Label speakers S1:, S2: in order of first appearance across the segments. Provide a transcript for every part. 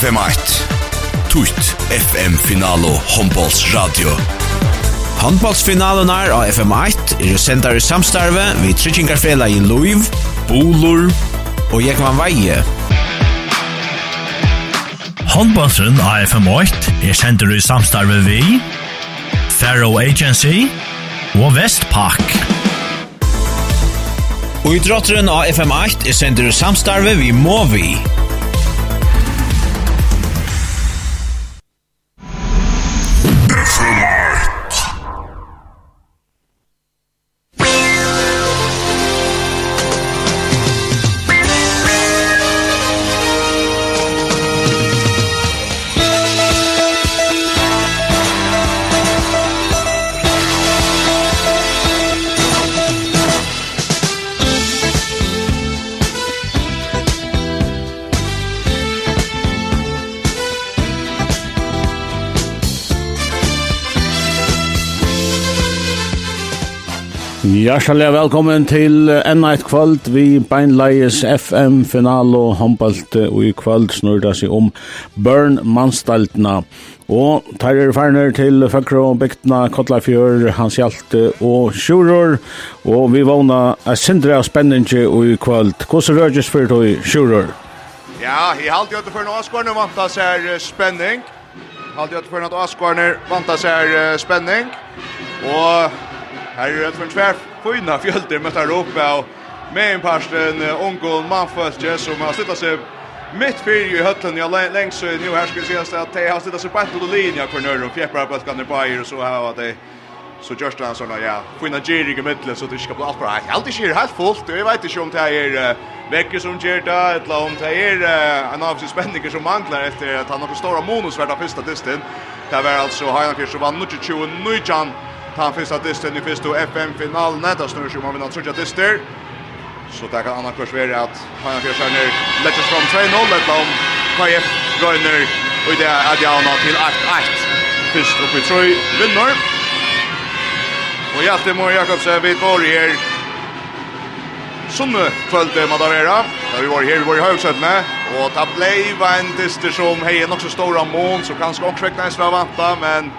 S1: FM8 Tutt FM-finalo håndbollsradio Håndbollsfinalen er av FM8 er sendar i samstarve vi Trichingarfela i Luiv, Bolor og Jekvan Veie.
S2: Håndbollsrund av FM8 er sendar i samstarve vi Faro Agency og Vestpak
S1: Og idrotteren av FM8 er sendar i samstarve vi Movi
S3: Hjertelig velkommen til enda et kvöld vi beinleies FM-final og håndbalt og i kvöld snurda seg om Burn Manstaltna. Og tar er ferner til Føkro og Bygtna, Kotlafjør, Hans Hjalte og Sjuror og vi vana a sindre av spenningi og i kvöld. Hvordan rødges fyrir tog Sjuror?
S4: Ja, jeg halte jo til fyrir noe skårne vanta seg spenning. Halte jo til fyrir noe skårne vanta seg spenning. Og Her er det for en tvær fina fjölder möter Europa och med en parsten ungol Manföstje som har suttit sig mitt fyr i höllen jag längs nu här ska ses att det har suttit sig på den linja för nu och fjärpar på kan det på och så här att det så just han såna ja fina Jerry i mitten så det ska bli bra här alltid i helt fullt jag vet inte om det är veckor som ger det eller om det är en av sig spänningar som manglar efter att han har för stora monus värda första testen Det var alltså Heineken som vann 20 19 ta fyrsta disten i fyrstu FM-finalen. Det snurr sig om han vinner trutja dister. Så det kan annan kurs være at Hajan Fjersarner letjes fram 2-0 etter om KF Røyner og i det er Adjana til 8-8. Fyrst opp i trøy vinner. Og Hjalte Mår Jakobsen vid vår her Sunne kvölde man där era. Där vi var her, vi var i Høgsøttene. Og ta blei var en dyster som hejer också stora mån, så kanske också väckna en vanta, men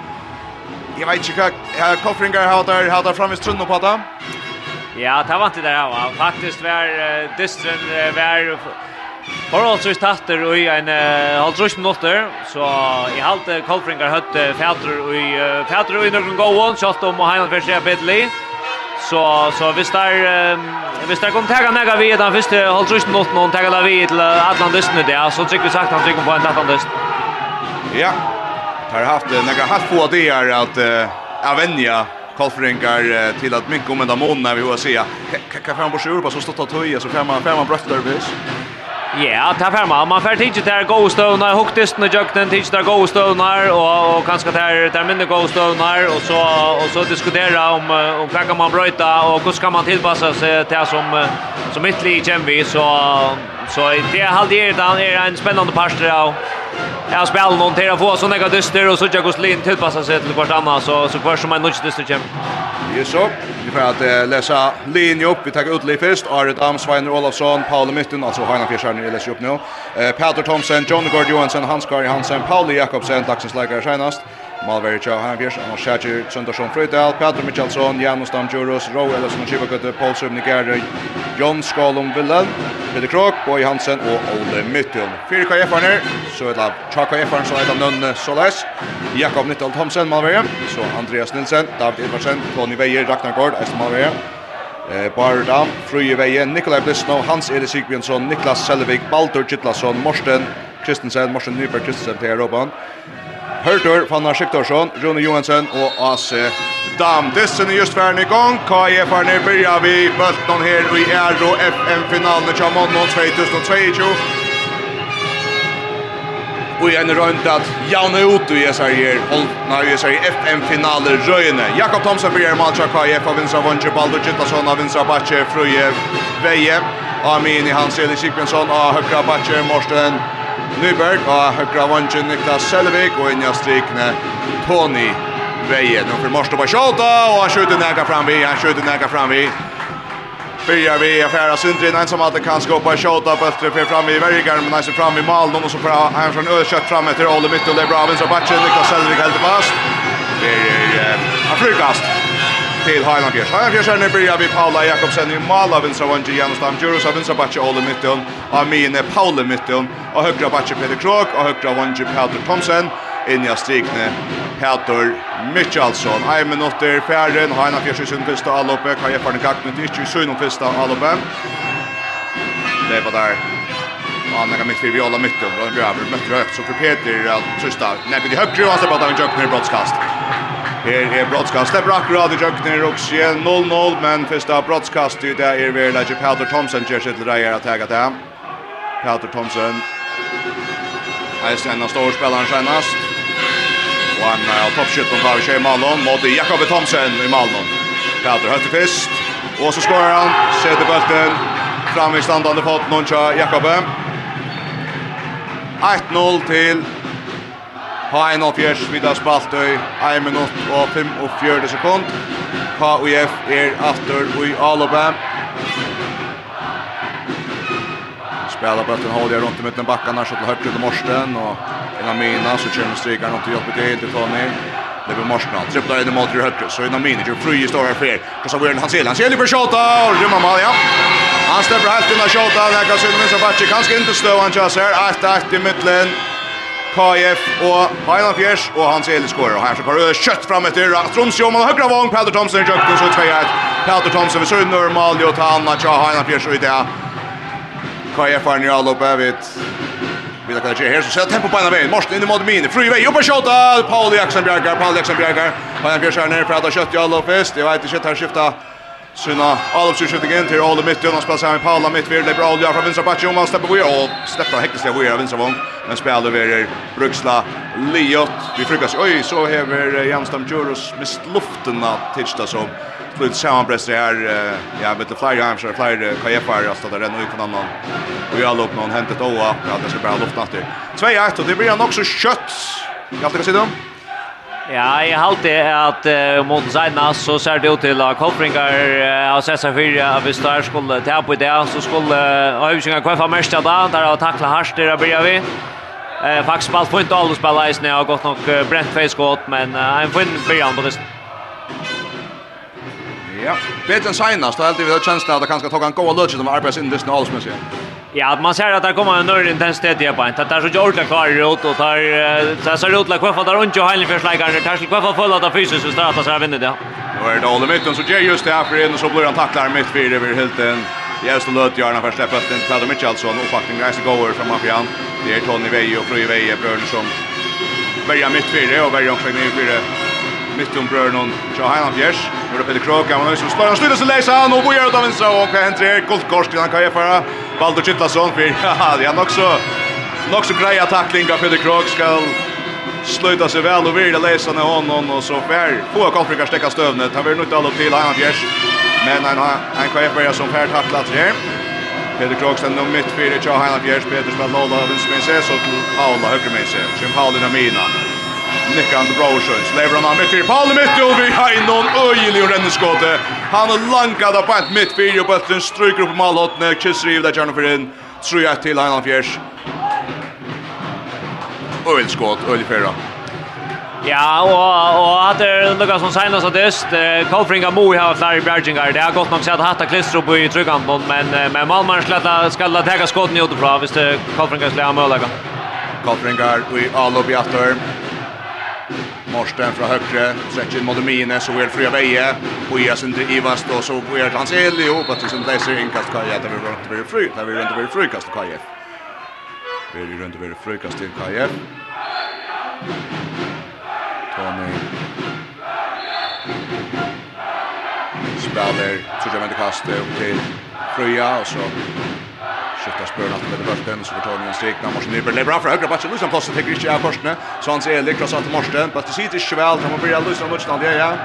S4: Jeg vet ikke hva Koffringer har der, har der framme trunnen på det.
S5: Ja, det var ikke det her, va. Faktisk var uh, distren, uh, var forholdsvis tatter i en uh, halvtrus minutter, så i halte Koffringer høtt uh, fæter i, uh, fæter i noen gåen, kjøtt om å heima for seg bedre Så, så hvis der, um, hvis der kom tega nega vi den første halvtrus minutter, og tega da vi til Atlantisten Atlandisten det, så trykker vi sagt han trykker på en Atlandist.
S4: Ja, har haft några haft på det är att uh, avvänja Kolfringar till att mycket om en mån när vi har säga. kan fram på sjur på så stått att höja så fem fem brötter vis.
S5: Ja, ta fem man får tid där gå stöna huktis när jag den tid där gå stöna och och kanske där där mindre gå stöna och så och så diskutera om om vad kan man bryta och hur ska man tillpassa sig till som som mittlig i så så det har det är en spännande parter av Ja, spel någon till att få såna här dyster och så jag går slin tillpassa sig till vart annars så så först som en nudge dyster kem.
S4: Jo så, vi får att läsa linje upp. Vi tar ut lite först. Arit Amsweiner Olofsson, Paul Mytten, alltså Hanna Fjärsjärn i läser upp nu. Eh Peter Thomsen, John Gord Johansson, Hans Kari Hansen, Paul Jakobsen, Daxens läkare senast. Malverja, Hanbjørs, Anna Sjætjer, Trøndarsson Frøydal, Petr Mikkelson, Janus Damdjurus, Rå Ellison, Kivakøtte, Paul Søvnik Erøy, Jon Skalum Villen, Peter Krok, Boy Hansen og Ole Mytton. Fyre KF-arner, så er det Tja KF-arner som er Nønne Soleis, Jakob Nyttal Thomsen, Malveri, så Andreas Nilsen, David Edvardsen, Tony Veier, Ragnar Gård, Eisen Malveri, Eh Bardam, Fruje Veje, Nikolaj Blisno, Hans Ede Sigbjørnsson, Niklas Selvik, Baldur Gittlason, Morsten Kristensen, Morsten Nyberg Kristensen til Europa. Hørtur, Fanna Skiktorsson, Rune Johansson og AC Dam. Dessen er just ferdig i gang. KF-erne byrja vi bøltene her i Euro FM-finalen i Amonno 2022. Og en rundt at jaune ut i SR her, holdna i SR FM-finale røyene. Jakob Thomsen byrja matcha KF av Vinsra Vondje, Baldur Gittason av Vinsra Batje, Frøye Veie. Amin i Hans Eli Sikbjørnsson av Høkra Batje, Morsten Nyberg og høyre vansjen Niklas Selvik og inn i strikene Tony Veie. Nå for Morstob og Kjolta og han skjuter nækka fram vi, han skjuter nækka fram vi. Byrjar vi i affæra Sundrin, en som alltid kan skåpa på bøttre fyrir fram i Vergar, men han fram i Malen, og så fra han från Øskjøtt fram etter Ole Myttel, det er bra, vinstra batsjen, Niklas Selvik heldig fast. Det er, en frukast till Highland Heinanfjärs är nu börjar vi Paula Jakobsen i Mala vinstra vange Janus Dam Djurus av vinstra batche Ole Mitton av Mine Paula Mitton och högra batche Peter Krog och högra vange Peter Thomsen in i strikne Peter Mitchellson. Ein minut der färden Heinanfjärs i sin första alloppe kan jag förna kakten till inte i sin första alloppe. Det var der. Han er mitt för Viola mitten och Graver møtt högt så for Peter att tysta. Nej, det högre och så bara en jumpner brottskast. Her er brottskast. Det brakk rad i jøkken i Ruxie. 0-0, men første brottskast i det er ved Leitje Peter Thomsen gjør sitt reier at jeg til. Peter Thomsen. Eist en av storspilleren senast. Og han er av toppskytten fra i Malon mot Jakob Thomsen i Malon. Peter høtter fyrst. Og så skårer han. Setter bølten. Fram i standande fot noen Jakob. 1-0 til Ha en oppgjørs spalt i 1 minutt og 45 sekund. KUF er aftur i Alope. Spela bøtten håller runt i mitten bakken her, så til høyre til Morsten, Och innan mina så kör strikeren opp til jobbet till det, Tony. Det blir Morsten, han tripplar in i mål til høyre, så innan mina, jo fri i stora fer. Kassa Wern, han ser, han ser litt for Shota, og rymmer mal, ja. Han stäpper helt inn av Shota, det kan synes, og Batsi, kanskje ikke støv han kjøser, 8-8 i midtlen. KF og Heinan Fjers og Hans Eli skorar og her så kommer kjøtt fram etter Tromsjom og høgra vogn Peter Thomsen i jøkken så tvei et Peter Thomsen ved Sørn normal jo ta Anna Tja Heinan Fjers og i det KF er nye alle oppe vet. Vi kan ikke her, så ser tempo på en av veien. Morsen inn i måte min. Fru i vei, opp og kjøtta! Pauli Jaksen Bjergar, Pauli Jaksen Bjergar. Heinan Fjers er nere fra at kjøtt i alle oppest. Jeg vet ikke, her skiftet Sunna Alves skjuter igen till Ole mitt och spelar sig med Paula mitt vill det bra Olja från vänstra backen om han släpper vi och släpper hektiskt vi är vänstra vång men spelar över Bruksla Liot. Vi frukas oj så häver Jamstam Juros med luften att titta som flytt sammanpress det här ja med the flyer arms och flyer KFR alltså där den och annan. Och jag lopp någon hämtat Oa att det ska bara lufta efter. 2-1 och det blir han också kött. Jag ska se dem.
S5: Ja, jeg halte at uh, mot Zaina så ser det ut til at Kolpringar uh, av SS4 av hvis der skulle ta på det, så skulle uh, Høyvisinga kvefa mest av da, der har taklet hardt der blir vi. Uh, faktisk spalt på ikke alle spiller eisen, jeg har gått nok uh, brent feilskått, men uh, en fin byrjan på det.
S4: Ja, bedre enn senast, da heldig vi har tjenesten at det kanskje tog en god lødgjød om arbeidsindisten og allsmessig.
S5: Ja. Ja, man ser att det kommer en nörd intensitet i på. Det är så jordla kvar i rot och tar så ser rotla kvar för där runt och hallen för slägare. Det tar kvar för fulla av fysiskt så startar så här vinner det.
S4: Nu är det Ole mitten så ger just det här för en så blir han tacklar mitt fyra över helt en. Jag så löt gärna för släppa den Pedro Mitchellson och fucking guys go over framåt. Det är Tony Vei och Fröje Vei, bröderna som börjar mitt fyra och börjar omkring i fyra mitt om brøren Tja Heiland Fjers. Nu er det Peter Krog, han er som slår, han styrer seg leisa, han og bojer ut av vinstra, og hva henter er guldkorsk, han kan gjøre Baldur Kittlason, for ja, det er nok så, nok så greia tackling av Peter Krog, skal sluta sig väl och virda läsa när honom och så fär. Få Karlfrikar stäcka stövnet, han vill nog inte alla upp till Heiland Fjers, men han, han kan göra som fär tacklat här. Peter Krogsten nu mitt fyra Tja Heiland Fjers, Peter spelar Lola, av vinstmense, så till Paula högermense, Jim Paula Ramina. Nick Nikkan Brorsons. Lever han mitt i Paul mitt och vi har in någon öjlig renneskåte. Han har lankad av pant mitt fyra och bøtten stryker upp på malhåttene. Kiss riv där kjørne för in. Tror jag till til Fjärs. Öjlig skåt, öjlig fyra.
S5: Ja, og, og at det er noe som senast at øst, Kolfringa mo Moe har flere bjergingar, det har gått nok sett hatt av klister opp i tryggan, men, men Malmar skal ta skotten skåten i utenfra hvis det Kofringa
S4: skal ha mølaga. Kofringar i Alo Morsten fra högre, stretchen mot Mine, så er fria väje. Och jag syns inte Ivast og så er det hans el ihop att som läser innkast kaje, där vi runt blir fri, där vi runt blir frikast kaja. Vi runt blir frikast til kaje. Tony. Spiller, så jag med kastet opp til Fröja og så Skiftar spörna till med bulten så får Tony en strik när Morsen Nyberg lever av för högra batchen. Lusan Plosser täcker inte av Korsne. så han ser Elik, lyckas till Morsen på att sitt inte väl han börjar Lusan Lusan det ja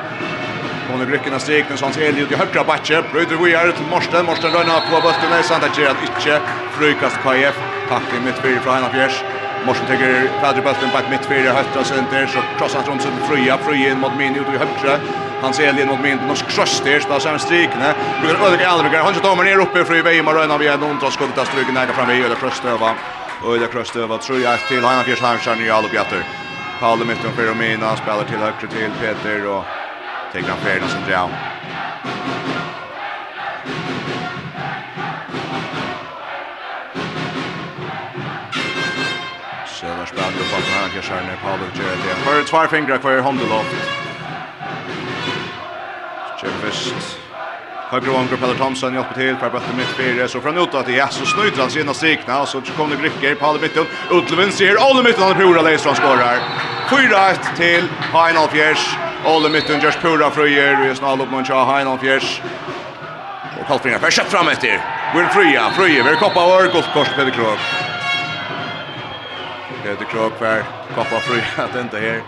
S4: Hon är Grycken av strik när Svans Eli ut i högra batchen. bryter vi är till Morsen Morsen rönnar på bulten nästan där att inte frukast KF tackling mitt fyra från Hanna Fjärs. Morsen tycker Fadri Bulten back mitt fyra hötta center så krossar han runt så fria in mot min ut i högra. Han ser lin mot min norsk kross där så sen strykne. Brukar öde aldrig han tar ner uppe för i Weimar och när vi är någon trots nära stryken där framme i eller över. Och det kröstöva tror jag till han fjärs han i alla bjatter. Paul Mitton för Romina spelar till höger till Peter och tar han färden som drar. Stockholm här kan köra ner Pavel Gerrard igen. För två fingrar kvar hand då. Chevist. Högre vång Peller Thomson hjälper till för bättre mitt fyra så från utåt ja så snöjter han sina strikna och så kommer det Gricker Pavel mitten. Utlevin ser Olle Mitton och Pura Leistra skårar. 4-1 till Heinolf Fjärs. Olle mitten görs Pura fröjer Vi är snart upp mot Heinolf Fjärs. Och Kalfringar för kött fram efter. Vi är Fröja, Fröja, vi är koppar av Örgolfkors, Peder Krog. Peter krok var koppa fri att inte här.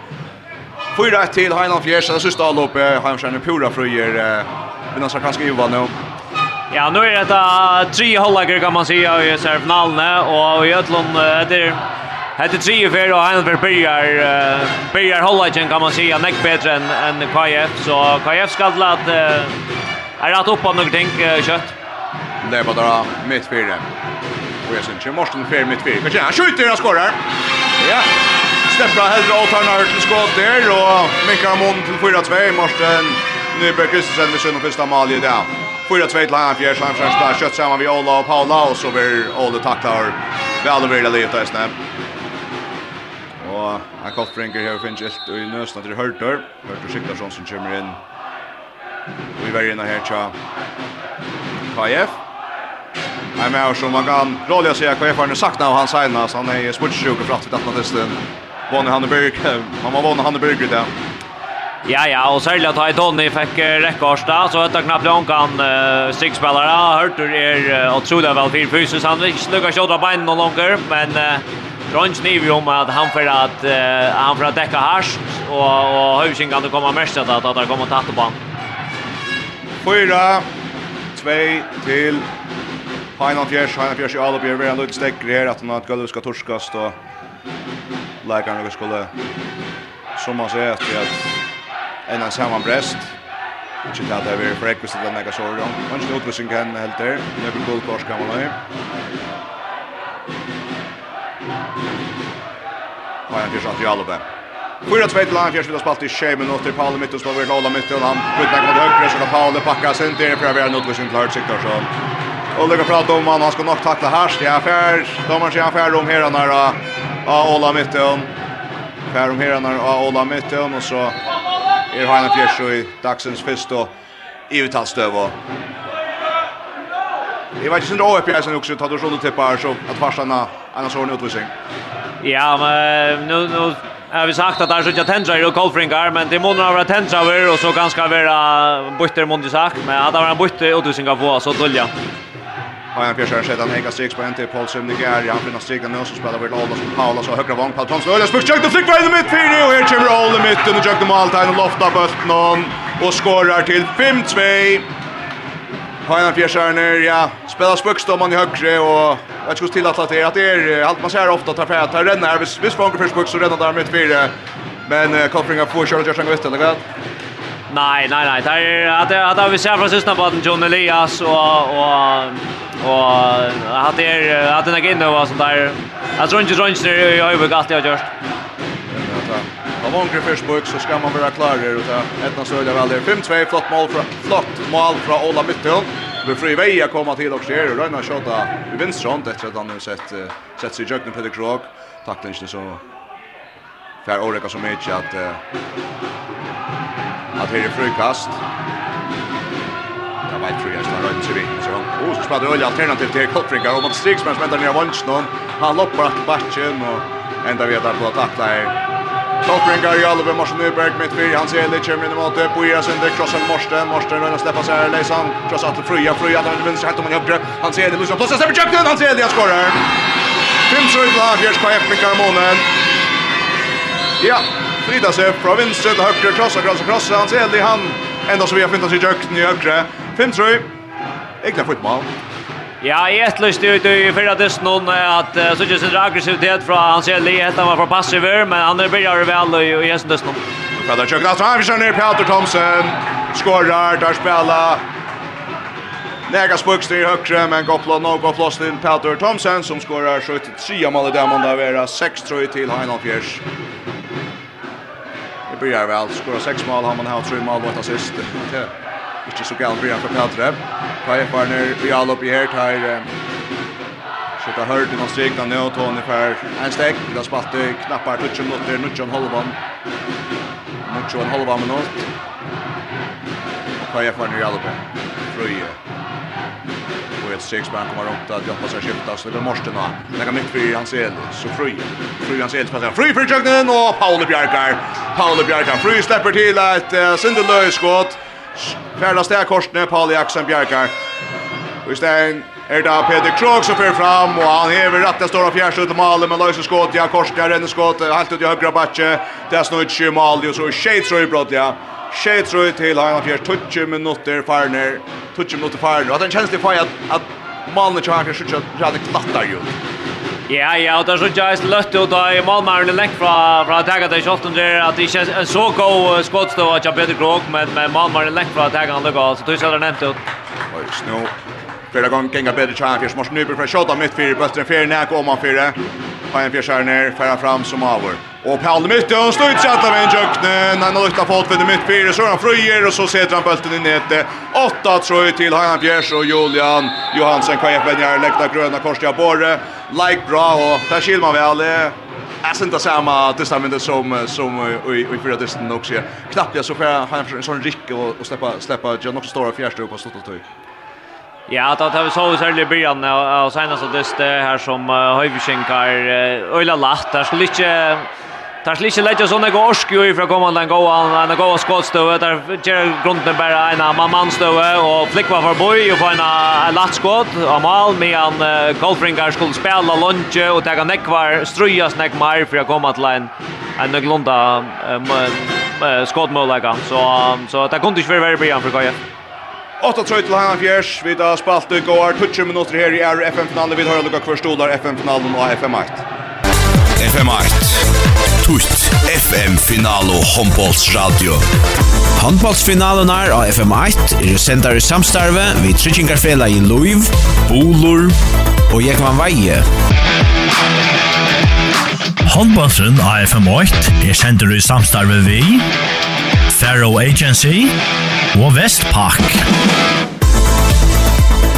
S4: Fyra till Heinland Fjärs, det sista avloppet. Heimskjärn pura fröjer. Men han ska kanske ju vara nu.
S5: Ja, nu är det uh, tre hållagare kan man säga i serfinalen och i Ötlund uh, det är tre för och han för börjar uh, börjar hålla kan man säga näck bättre än än KF så KF ska att uh, är att uppa någonting uh, kött.
S4: Det är bara mitt fyra. Och jag syns ju Morsten fer mitt fyr. Kanske han skjuter och skorar. Ja. Steppa hellre åt han har till skott där och Mikael Mond till 4-2 Morsten Nyberg Kristensen med sin första mål i dag. 4-2 till han fjärde chansen där kött samman vi Ola och Paula och så blir Ola tacklar väl över det lite snabbt. Och han kallt Frinker här finns ett i nøsna till Hörter. Hörter Siktarsson som kommer in. Vi verger inn här tja KF. Nej men som man kan rådliga säga vad nu sakna och han signas han är smutsjuk för att det nästan vann han Berg han var vann han där.
S5: Ja ja och särskilt att ha Tony fick rekordsta så att knappt hon kan uh, strikspelare hört hur är otroligt väl fin fysiskt han vill snugga skjuta benen någon longer men uh, Trons niv om att han för att uh, han för att täcka harst och och Husing kan komma mest att att det kommer ta på.
S4: Fyra, 2 till Heinan Fjers, Heinan Fjers i Alubjer, vi har en lutstegg her at han har et gulv skal torskast, og leikaren vi skulle, som man ser, etter at en av saman brest, ikke til at det er vi for ekvist at den ega sår, ikke utvisning kan helt der, men det blir gulv kors kan man løy. Heinan Fjers at i Alubjer. 4-2 til Heinan Fjers, vi har spalt i 20 minutter, Paule Mittus, slår vi i Lola Mittun, han bytner mot høyre, så kan Paule pakka sin til, for jeg vil ha en utvisning klart, sikkert sånn. Och lägger prata om han, han skal nok takla herst Det är färd. sier har sig affär om här nära av Ola Mitten. Färd om här nära av Ola Mitten og så er Hanna Fjärsö i dagsens fyrst första EU-tallstöv. Det var inte sån råa pjäsen också, tar du sånn sådant tippar så att farsarna annars har en utvisning.
S5: Ja, men nu, nu har vi sagt at det är så inte tändrar och kolfringar, men det måste vara tändrar og så ganska vara bytter måste sagt, men at det var en bytter utvisning av oss och dölja.
S4: Har han fjärde sedan Hega Strix på en till Paul Sundegär. Han finner Strix nu som spelar vid Ola som Paula så högra vång. Paul Thomson Öles puck jukt och flick vägen mitt fyra och här kommer Ola mitt och mål tar en loft av bulten och skorar till 5-2. Har han ja. Spelar spökstomman i högre och jag skulle till att det att det är allt man ser ofta tar för att renna vis vis fångar först puck så renna där mitt fyra. Men Kolfringa får köra Joshua West eller vad?
S5: Nej, nej, nej. Det är att att vi ser från sista på John Elias och och och hade er, att den ikke inne og sånt der. Jeg tror inte drønns der i øyeblikk alt jeg har gjort.
S4: Av ångre Fishbook så ska man være klarer og ta etna sølja väl där. 5-2, flott mål från flott mål från Ola Mytton. Vi fri vei å komme til og skjer, og Røyna Kjota i vinstrand etter at han har sett, sett seg i Jøgnen Peter Krog. Takklingene så fær åreka så mykje at, at her er frukast. Jag vet tror jag står runt sig vid. Så han och spelar öl alternativ till Kottringar och man stigs men väntar ner Vanchnon. Han loppar att backen och ända vet på att tackla är Kottringar i Oliver Morsen Nyberg mitt fyr. Han ser lite kommer mot det på Iras under crossen Morsten. Morsten vill släppa sig här Lejsan. Krossar till Fröja. Fröja där vänster helt om han jobbet. Han ser det Lucian Plåsa släpper jumpen. Han ser det han skorar. Fem så i lag görs på FBK månen. Ja, Frida ser från vänster till höger krossar krossar krossar han ser det han Ända så vi har fintat sig i öknen i högre. 5-3. Egentligen fotboll.
S5: Ja, i ett lust ut i förra dysten hon at uh, så just en aggressivitet han hans hele livet, han var för passiv men han är byrjar väl i, i hesten dysten
S4: noen. Fredda Tjøkken, vi han kjører ned Peter Thomsen, Skorar där spela, Nega spukst i högre, men går plån och går plås till Peter Thomsen som skorar 73 mål i dämon där vara 6-3 till Heinolf Fjärs. Det blir väl, skorar 6 mål, har man haft 3 mål mot assist. Ikke så galt blir han fra Peltre. Kajfarner, vi alle oppi her, tar Skjøtta hørt innan strikna nå, Tony per en stek, vi har spalt i knappar 20 minutter, Nutsjon Holvan. Nutsjon Holvan minutt. Kajfarner, vi alle oppi. Frøye. Og et streksbank kommer opp til at Joppa skal skifta, så det blir morsten nå. Det kan mykt fri hans el, så fri. Fri hans el, spiller Frøye for tjøkkenen, og Paule Bjarkar. Paule Bjarkar, fri slipper til et uh, sindeløy skott. Färla stä korsne, Paul Jackson Bjarkar. Och i stegen är det Peter Krog som för fram och han hever rätta stora fjärsta ut i Malen med Löjse skått, ja korsne, renne skått, helt ut i högra batje, det är snöjt i Mali och så tjejtröj brott, ja. Tjejtröj till han fjärst, 20 minuter farner, 20 minuter farner. Och att en känslig faj att, att Malen inte har kanske skjutsat rätt klattar ju.
S5: Ja, ja, og det er så ikke jeg løtt ut av målmæren lengt fra, fra tagget til Kjolten der, at det ikke er en så god skottstå at jeg bedre gråk, men, men målmæren lengt fra tagget han lukket, så tog jeg det nevnt ut.
S4: Oi, snå. Flere ganger ganger bedre tjern, for Morsen Nyberg fra Kjolten midt fire, bøtteren fire, nek om han fire. Fajan Fjersjärner färra fram som avor. Och Paul i mitten, slutsätta med en jökne. Han har luktat fått vid mitt fyra, så han fröjer och så sätter han bulten in i nätet. Åtta jag till Hajan Fjärs och Julian Johansson kan hjälpa ner läckta gröna korsiga borre. Like bra och där skiljer man väl. Jag syns inte samma testament som som i i förra testen också. Knappt jag så får han en sån rick och och släppa släppa John också stora fjärsta upp och stått och.
S5: Ja, då tar vi så oss här i början och senast så det här som Höjvinkar öla lacht. Där skulle inte Tar slisje leit og sånne gorsk jo ifra kommer den goa, den goa skådstøve, der gjør grunden bare en man mannstøve, og flikva for boi og få en lattskåd av mal, medan Kolfringar skulle spela lunge og tega nekvar, strujas snek mer for å komme til en en nøglunda skådmålega, så, så det kunne ikke være verre bra for goja.
S4: 8 trøy til Hanna Fjers, vi da spalt i går 20 minutter her i er FM-finalen, vi har lukket hver stolar FM-finalen og FM1.
S1: FM1, tutt FM-finalen og radio. Håndbollsfinalen er av FM-8, er sender i samstarve, vi trykkingarfela i Luiv, Bolor og Jekman Veie.
S2: Håndbollsen av FM-8 er sender i samstarve vi... Faro Agency og Vestpark.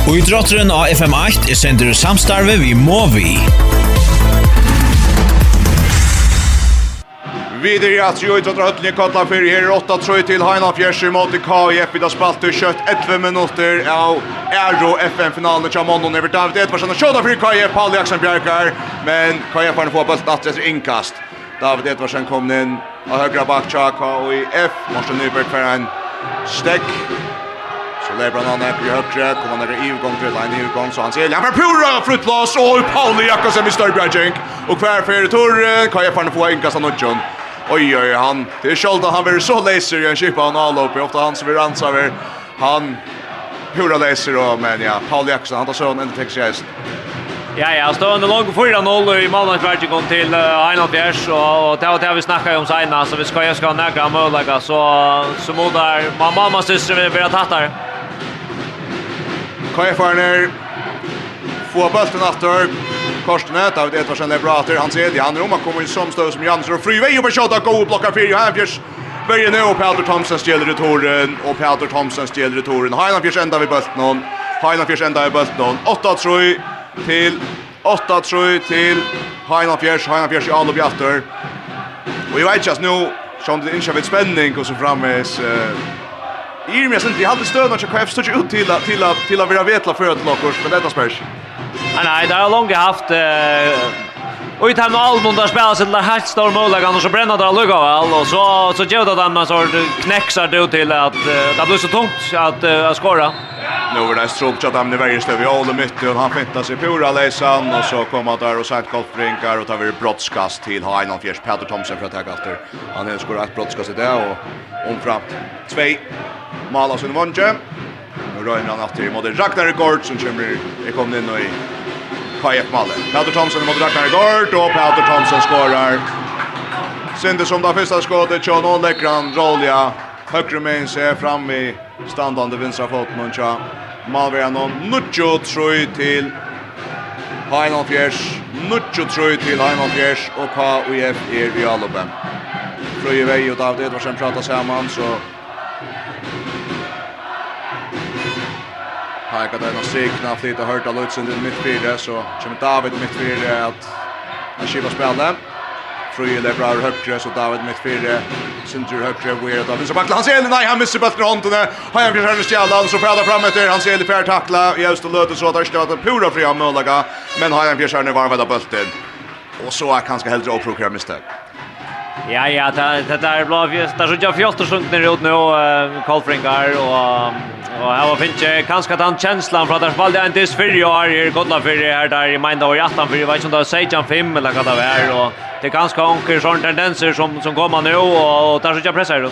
S1: Og i drotteren av FM8 er sender samstarve vi må
S4: vi. Videre at atri og i kolla høttene i Kotla her 8-3 til Heina Fjersi mot KIF i spalt spalte kjøtt 11 minutter av Aero FM-finalen til Amondon over David Edvarsen og Kjøda 4 KIF Paul Jackson Bjerkar men KIF har fått bølt natt etter innkast. David Edvarsen kom in och högra back Chaka och i F. Martin Nyberg för en stäck. Så Lebron han är på högra, kommer han i övergång till en utgång så han ser Lampard Pura fruktlas och Paul Jakobsen i Störbjörgen och kvar för Torre kan jag fan få en kassa. Oj oj han det är själva han blir så läser en chippa han all upp ofta han så vi ransar han Pura läser och men ja Paul Jakobsen han tar så en text
S5: Ja, ja, stående lag 4-0 i Malmö Tverge kom till Einal Bjärs och det var det vi snackade om senare så vi ska jag ska nägra möjliga så så modar man mamma syster vill börja tatt
S4: där. Kaj får bollen efter. Korsnät av det Edvardsen är bra åter. Han tredje han kommer som stöd som Jansson och Fryvej och skjuta go blockar för Hanfjärs. Börje nu och Peter Thomsen stjäler returen och Peter Thomsen stjäler returen. Hanfjärs ända vid bollen. Hanfjärs ända vid bulten. 8-3 til 8-3 til Heina Fjers, Heina Fjers i Alup Jafter. Og jeg vet ikke, altså, nå sjående det innkjøpet spenning og så framvis. Uh, I og med sin, jeg hadde støvn og KF stod ikke ut til, til, til å være vetla før til nokkurs, men dette spørs.
S5: Nei, nei, det har langt haft... Uh, Och i time album där spelar sig det helt stor målet och så bränner det lugga väl och så så gör det den man så knäcksar det till att det blir så tungt att att skora.
S4: Nu var det strokt att han är ju stöv i all mycket och han fintar sig pura läsan och så kommer där och sagt golfbrinkar och tar vi brottskast till ha fjärs Peter Thomsen för att ta efter. Han har skorat ett brottskast där och om fram två mål av sin vunche. Nu rör han åter mot Ragnar Gård som kommer kommer in och i KF Malle. Peter Thomsen mot Ragnar Gård och Peter Thomsen skorar. Sinde som det första skottet, Tjån och Läckran, Rolja. Högre med sig fram i standande vinstra foten och tja. Malmö någon nutjo tröj till Heinald Fjärs. Nutjo tröj till Heinald Fjärs och KF är i Alloben. Fröje Vej och David Edvarsen pratar samman så Här kan den sikna flytta hört av Lutsen till mittfältet så kommer David mittfyrre att han skiva spelet. Fröje där bra högre så David mittfyrre, Sintur högre weird då. Så backla han ser nej han missar bollen runt den. Har han försöker stjäla och så färdar fram efter han ser det tackla i öst och löter så att han stöter pura fria möjliga men har han försöker varva bollen. Och så är kanske helt oprogrammerat misstag.
S5: Ja, ja, det det blå fjöst. Där sjunker fjolter sjunkna ut nu Kolfringar och och här var finche kanske att han känslan för att där valde en diss för jag är godla för det här där i mind och hjärtan för jag vet inte om det är 5 eller vad det är och det är ganska onkel sån tendenser som som kommer nu och där sjunker pressar då.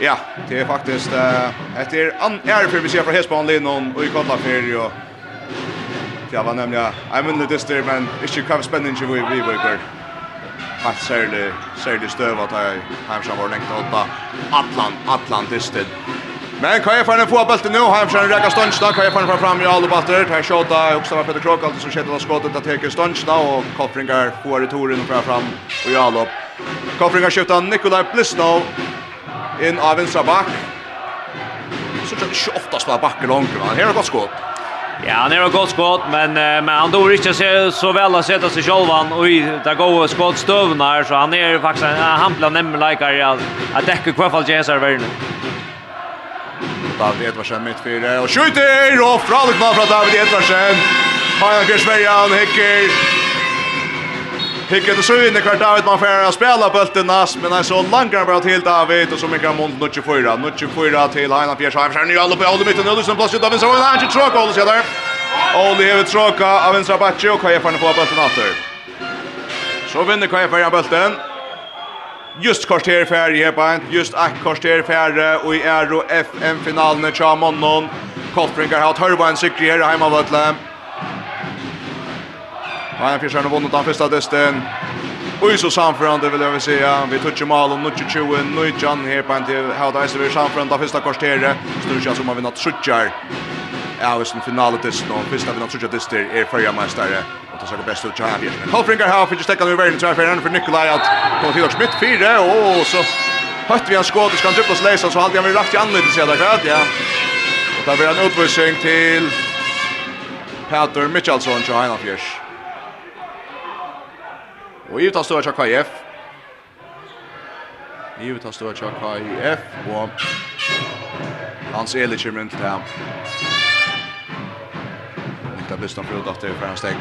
S4: Ja, det är faktiskt eh det är an är för vi ser från Hespan Lennon och i godla för och Det var nämligen, jag minns det där, men inte kan spänningen vi vi we Nei, særlig, særlig støv at jeg som var lengt åtta Atlant, Atlantisten. Men kan jeg fann få beltet nå, Heimsson reka stønsta, kan jeg fann fram i alle batter, her sjåta Huxtava Peter Krok, alltid som skjedde av skåttet at teke stønsta, og Koffringar får i toren fra fram og i alle opp. Koffringar skjøpte Nikolaj Blisnov inn av vinstra bak. Så tror jeg ikke ofte spiller bakker langt, men her er godt skått.
S5: Ja, han är ett gott skott, men, men han dår inte så, så väl att sätta sig självan och i det goda skottstövna här, så han är faktiskt en hampla nämnläkare att, att däcka kvartfall till häsar världen.
S4: David Edvarsen mitt fyra och skjuter och framåt från David Edvarsen. Han har Björn Sverige, han Hikker til sjøen i kvart David man får å spela bulten nas, men han så långt bara till David, och så mykker han mot 24. 24 til Heina Fjers Heim, skjærne alla på alla mitten Ole som plats ut av en så han er ikke tråk, Ole sier der. Ole hever tråka av en vinstra batje, og Kaja Ferne på bulten åter. Så vinner kan Kaja Ferne bulten. Just kvarter færre här på just ett kvarter færre, och i Euro FM-finalen i Chamonnon. Koltringar har hatt en sikri här hemma Heimavøtlen. Bayern Fischer har vunnit den första dysten. Och så samförande vill jag säga. Vi touchar mal och nutcher 20. Nutjan här på en till Hauda Eise. Vi samförande första kvarteret. Snurkjan som har vinnat Suttjar. Ja, hvis sin finale dyst nå. Fyrsta vinnat Suttjar dyster är förjarmästare. Och det ser bäst ut så här. Halfringar här fick ju stäcka nu i världen. Tvärfärden för Nikolaj att komma till och smitt fyra. Och så högt vi en skåd. Du ska han dribblas läsa. Så hade han väl rakt i anledning sedan. Ja. Och där blir en utvisning till Peter Mitchelson till Heinafjörs. Og i tar störa Chaka IF. I tar störa Chaka IF. Og Hans Eli kommer inn til ham. Nikta Bistan prøvd at det er ferdig steg.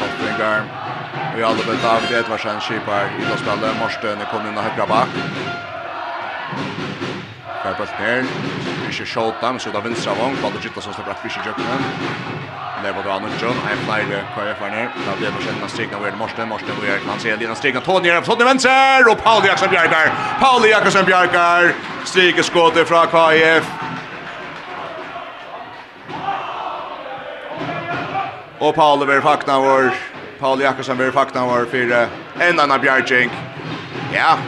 S4: Hoffringar. Og i alle bøtta av Edvarsen var sen skipar i da Morstøne kom inn av høyre bak. Kjærpølt ned. Ikke skjåta, men så da vinstra vong. Bader Gittason står bratt Fischer i där borta Andersson. Här flyger KF ner. Då blir det när strikna över Morsten. Morsten och Erik Hansén Lina strikna Tony är från vänster och Paul Jackson Bjarkar. Paul Jackson Bjarkar striker skottet från KF. Och Paul över fakna vår. Paul Jakobsen över fakna vår för en annan Bjarkink. Ja,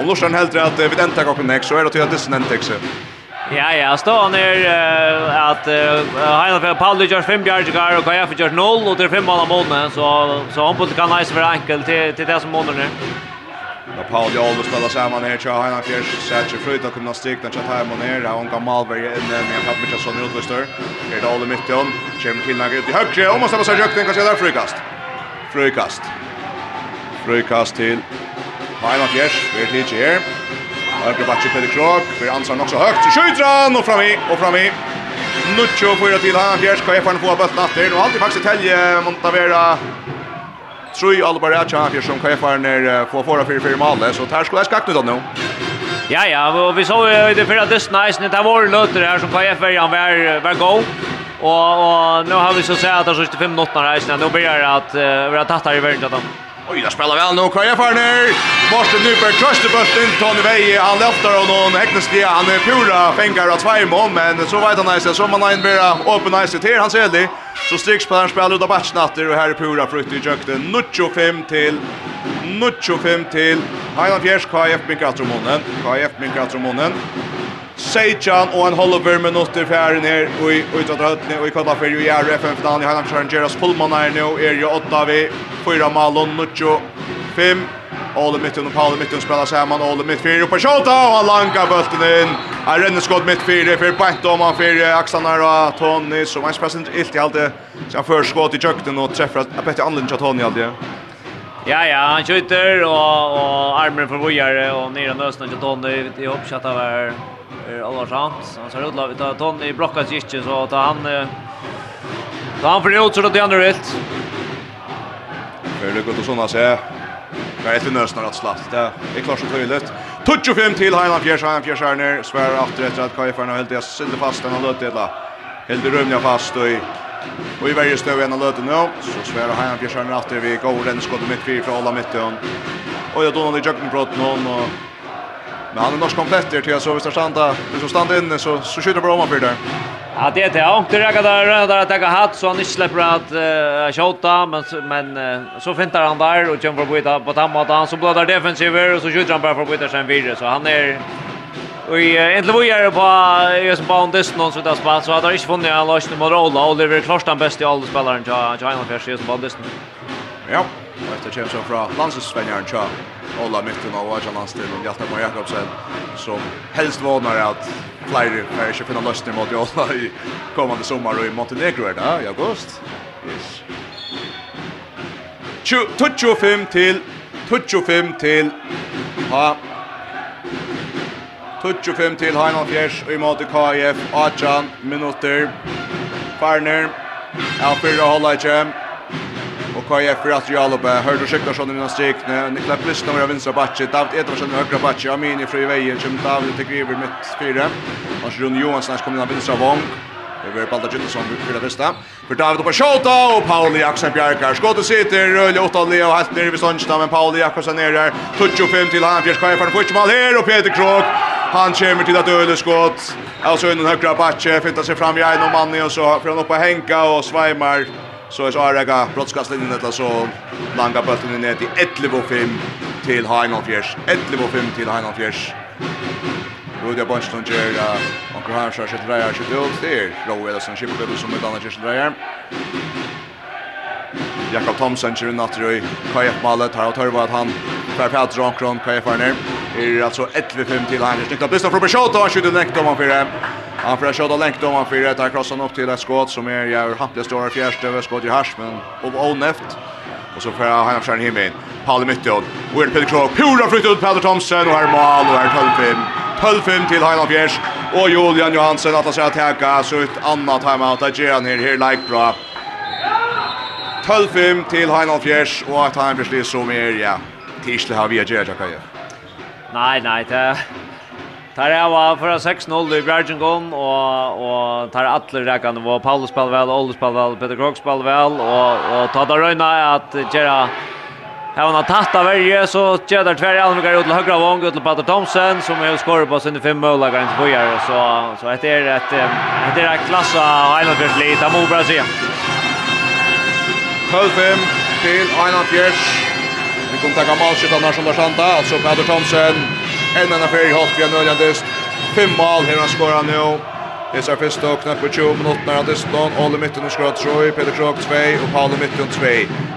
S4: om Lorsen helt rätt vid den tack och next så är det till att det sen
S5: Ja, ja, stå han er uh, at uh, för Paul George 5 Bjargar och Kaja för George 0 och det är 5 mål månaden så så han på kan nice för enkel til, til det som månaden
S4: Ja, Paul Joldo spelar samman här till Heina Fjärs, Satcher Fröjd och gymnastik när Chatham och ner, han kan Malberg in med en Pat Mitchellson i utvistor. Det är Dahl i mitten, kommer till när ut i högre, om man ställer sig högt, kan se där frukast. Frukast. Frukast till Heina Fjärs, vi är till här. Høyre bakke Peder Krog, for ansvar nok högt, skjuter han, og fram i, og fram i. Nuccio fyra til han, Fjers kan FR få bøtten atter, og alltid faktisk telje Montavera Trui att Acha här som kan få ner på förra för för Malle så här skulle jag skakta då nu.
S5: Ja ja, och vi såg ju det förra det nice när det var löter här som kan få han var var go. Och och nu har vi så sett att det är 25 minuter här så nu börjar att vara tattar i världen då.
S4: Oj, där spelar väl nu Kaja Farner. Morten Nyberg tröste bulten Tony Veje. Han lyfter och någon häckneskia. Han är pura fängar av två mål. Men så vet han nice. Så man har en open nice till. Han ser det. Så stryks på den spelar ut av matchnatter Och här är pura frukt i jökten. 5 till. 95 till. Heilan Fjärs, KF Minkatro Månen. KF Minkatro Sejan och en halv Hollover minutter fjæren her og i utrøttene och i kvadda för ju är FN-finalen i Heilandskjøren Geras Pullman är nu är ju 8 vi fyra 4 Malon, Nuccio 5 Ole mitten og Paule Mittun spela saman. Ole Mitt fyra på Sjota och han lankar langa in inn. Er renneskott Mitt fyra för for Bentom han för Aksanar och Tony som er spesent illt i allt det så han för skott i kjøkken och träffar att bättre Anlund til Tony alltid
S5: Ja, ja, han skjuter och och armen för vojare och nere nøsten till Tony i hoppkjatt av her för Alvarsamt. Han ser ut att ta Tony blockar sig inte så att han då han för ut så det andra rätt.
S4: För det går då såna se. Kan ett nösnar att slatt. Det är klart så tydligt. Touch och fem till Fjärs Fjärsson ner. svär efter efter att Kaifern har helt det fast den har det där. Helt rymliga fast och Och i varje stöv en av löten nu, så svärar Heian ner efter vi går den skottet mitt fyra från alla mitten. Och jag donar i jökkenbrotten hon och Men han är norsk komplett där till så vi står standa, vi står standa inne så så skjuter bra för där.
S5: Ja, det är det. Och det räcker där där att ta hatt så han inte släpper att uh, skjuta, men men uh, så fintar han där och kommer på byta på tamma han så blir där defensiver och så skjuter han bara för byta sen vidare så han är Vi äntligen var jag på just som en dist någon så där spel så hade jag inte funnit en lösning mot Ola Oliver Klarstan bäst i alla spelaren jag jag har en färs dist.
S4: Ja, det känns så från Lanses Svenjarn Charles. Ola mitten av Ajan Hanstil och Hjalta Moe Jakobsen som helst vånar att flyr är att finna lösning mot Ola i kommande sommar och i Montenegro är det i august. Yes. 25 till 25 till ha 25 till Heinald Fjers och i måte KF, Ajan, minuter Farner, Alfyr og Hollajkjem, KF för att Jalop hörde Sjöktarsson i mina strikne. Niklas Blysna var vänstra backe, David Edvardsson i högra backe, Amini fri vägen, som David till griver mitt fyra. Och Rune Johansson kom in av vänstra vång. Över Balda Jönsson för det bästa. För David på skjuta och Paul Jakobsen Bjarkar. Skottet sitter rulle åt Alli och helt nere vid Sonstad men Paul Jakobsen ner där. Touch upp hem till han Fjärs skär för första mål här och Peter Krok. Han kommer till att öde skott. Alltså en högra backe fintar sig fram i en man och så Från han upp på Henka och Sveimar Så är så är det brottskastningen eller så langa bulten ner till 11-5 till Heinolfjärs. 11.5 till Heinolfjärs. Rudi Bonstone ger och Graham Sharp drejar sig ut där. Rowe Wilson chipper som ett annat just drejar. Jakob Thomsen kör in åter i KF Mallet har tagit vad han för Pat Johnson KF Arner. Är alltså 1-5 till han. Snyggt att lyssna från Bishot och han skjuter längt om han för det. Han får skjuta längt om han för det. Han krossar upp till ett skott som är jag hampliga stora fjärste över skott i hasch men och onäft. Och så får han ha skärn himmel. in. Paul Mytton. Will Peter Krog. Pura flytt ut Peter Thomsen och här mål och här 12-5. 12-5 till Heinald Fjärs. Och Julian Johansen att han ska täcka så ett annat timeout. Där ger han här, här like bra. 12-5 til Heinald Fjers, og at han beslir som er, ja, tisle har vi at gjøre, Jakaja.
S5: Nei, nei, det Tar jag var for 6-0 i Bjergjengån, og, og tar alla rekkene var Paulus spelar vel, Olle spelar väl, Peter Krog spelar vel, og, og tar da att at Här har han har tatt av varje så gjør det tverre Almgar ut til högra vång ut till Pater Thomsen, som är skåret på sine fem mål enn inte Bøyere, så, så etter et, ett et det av klassa litt, det må bare. Hölfem
S4: til Einar Fjers. Vi kommer takka mål skjuta Narsson Larsanta, alltså Peder Thomsen. En annan i hållt vi nödvändigast. Fem mål här han skorar nu. Det är första och knappt 20 minuter när det står Olle mitten och skorar Troy, Peter Krog 2 och Paul mitten 2.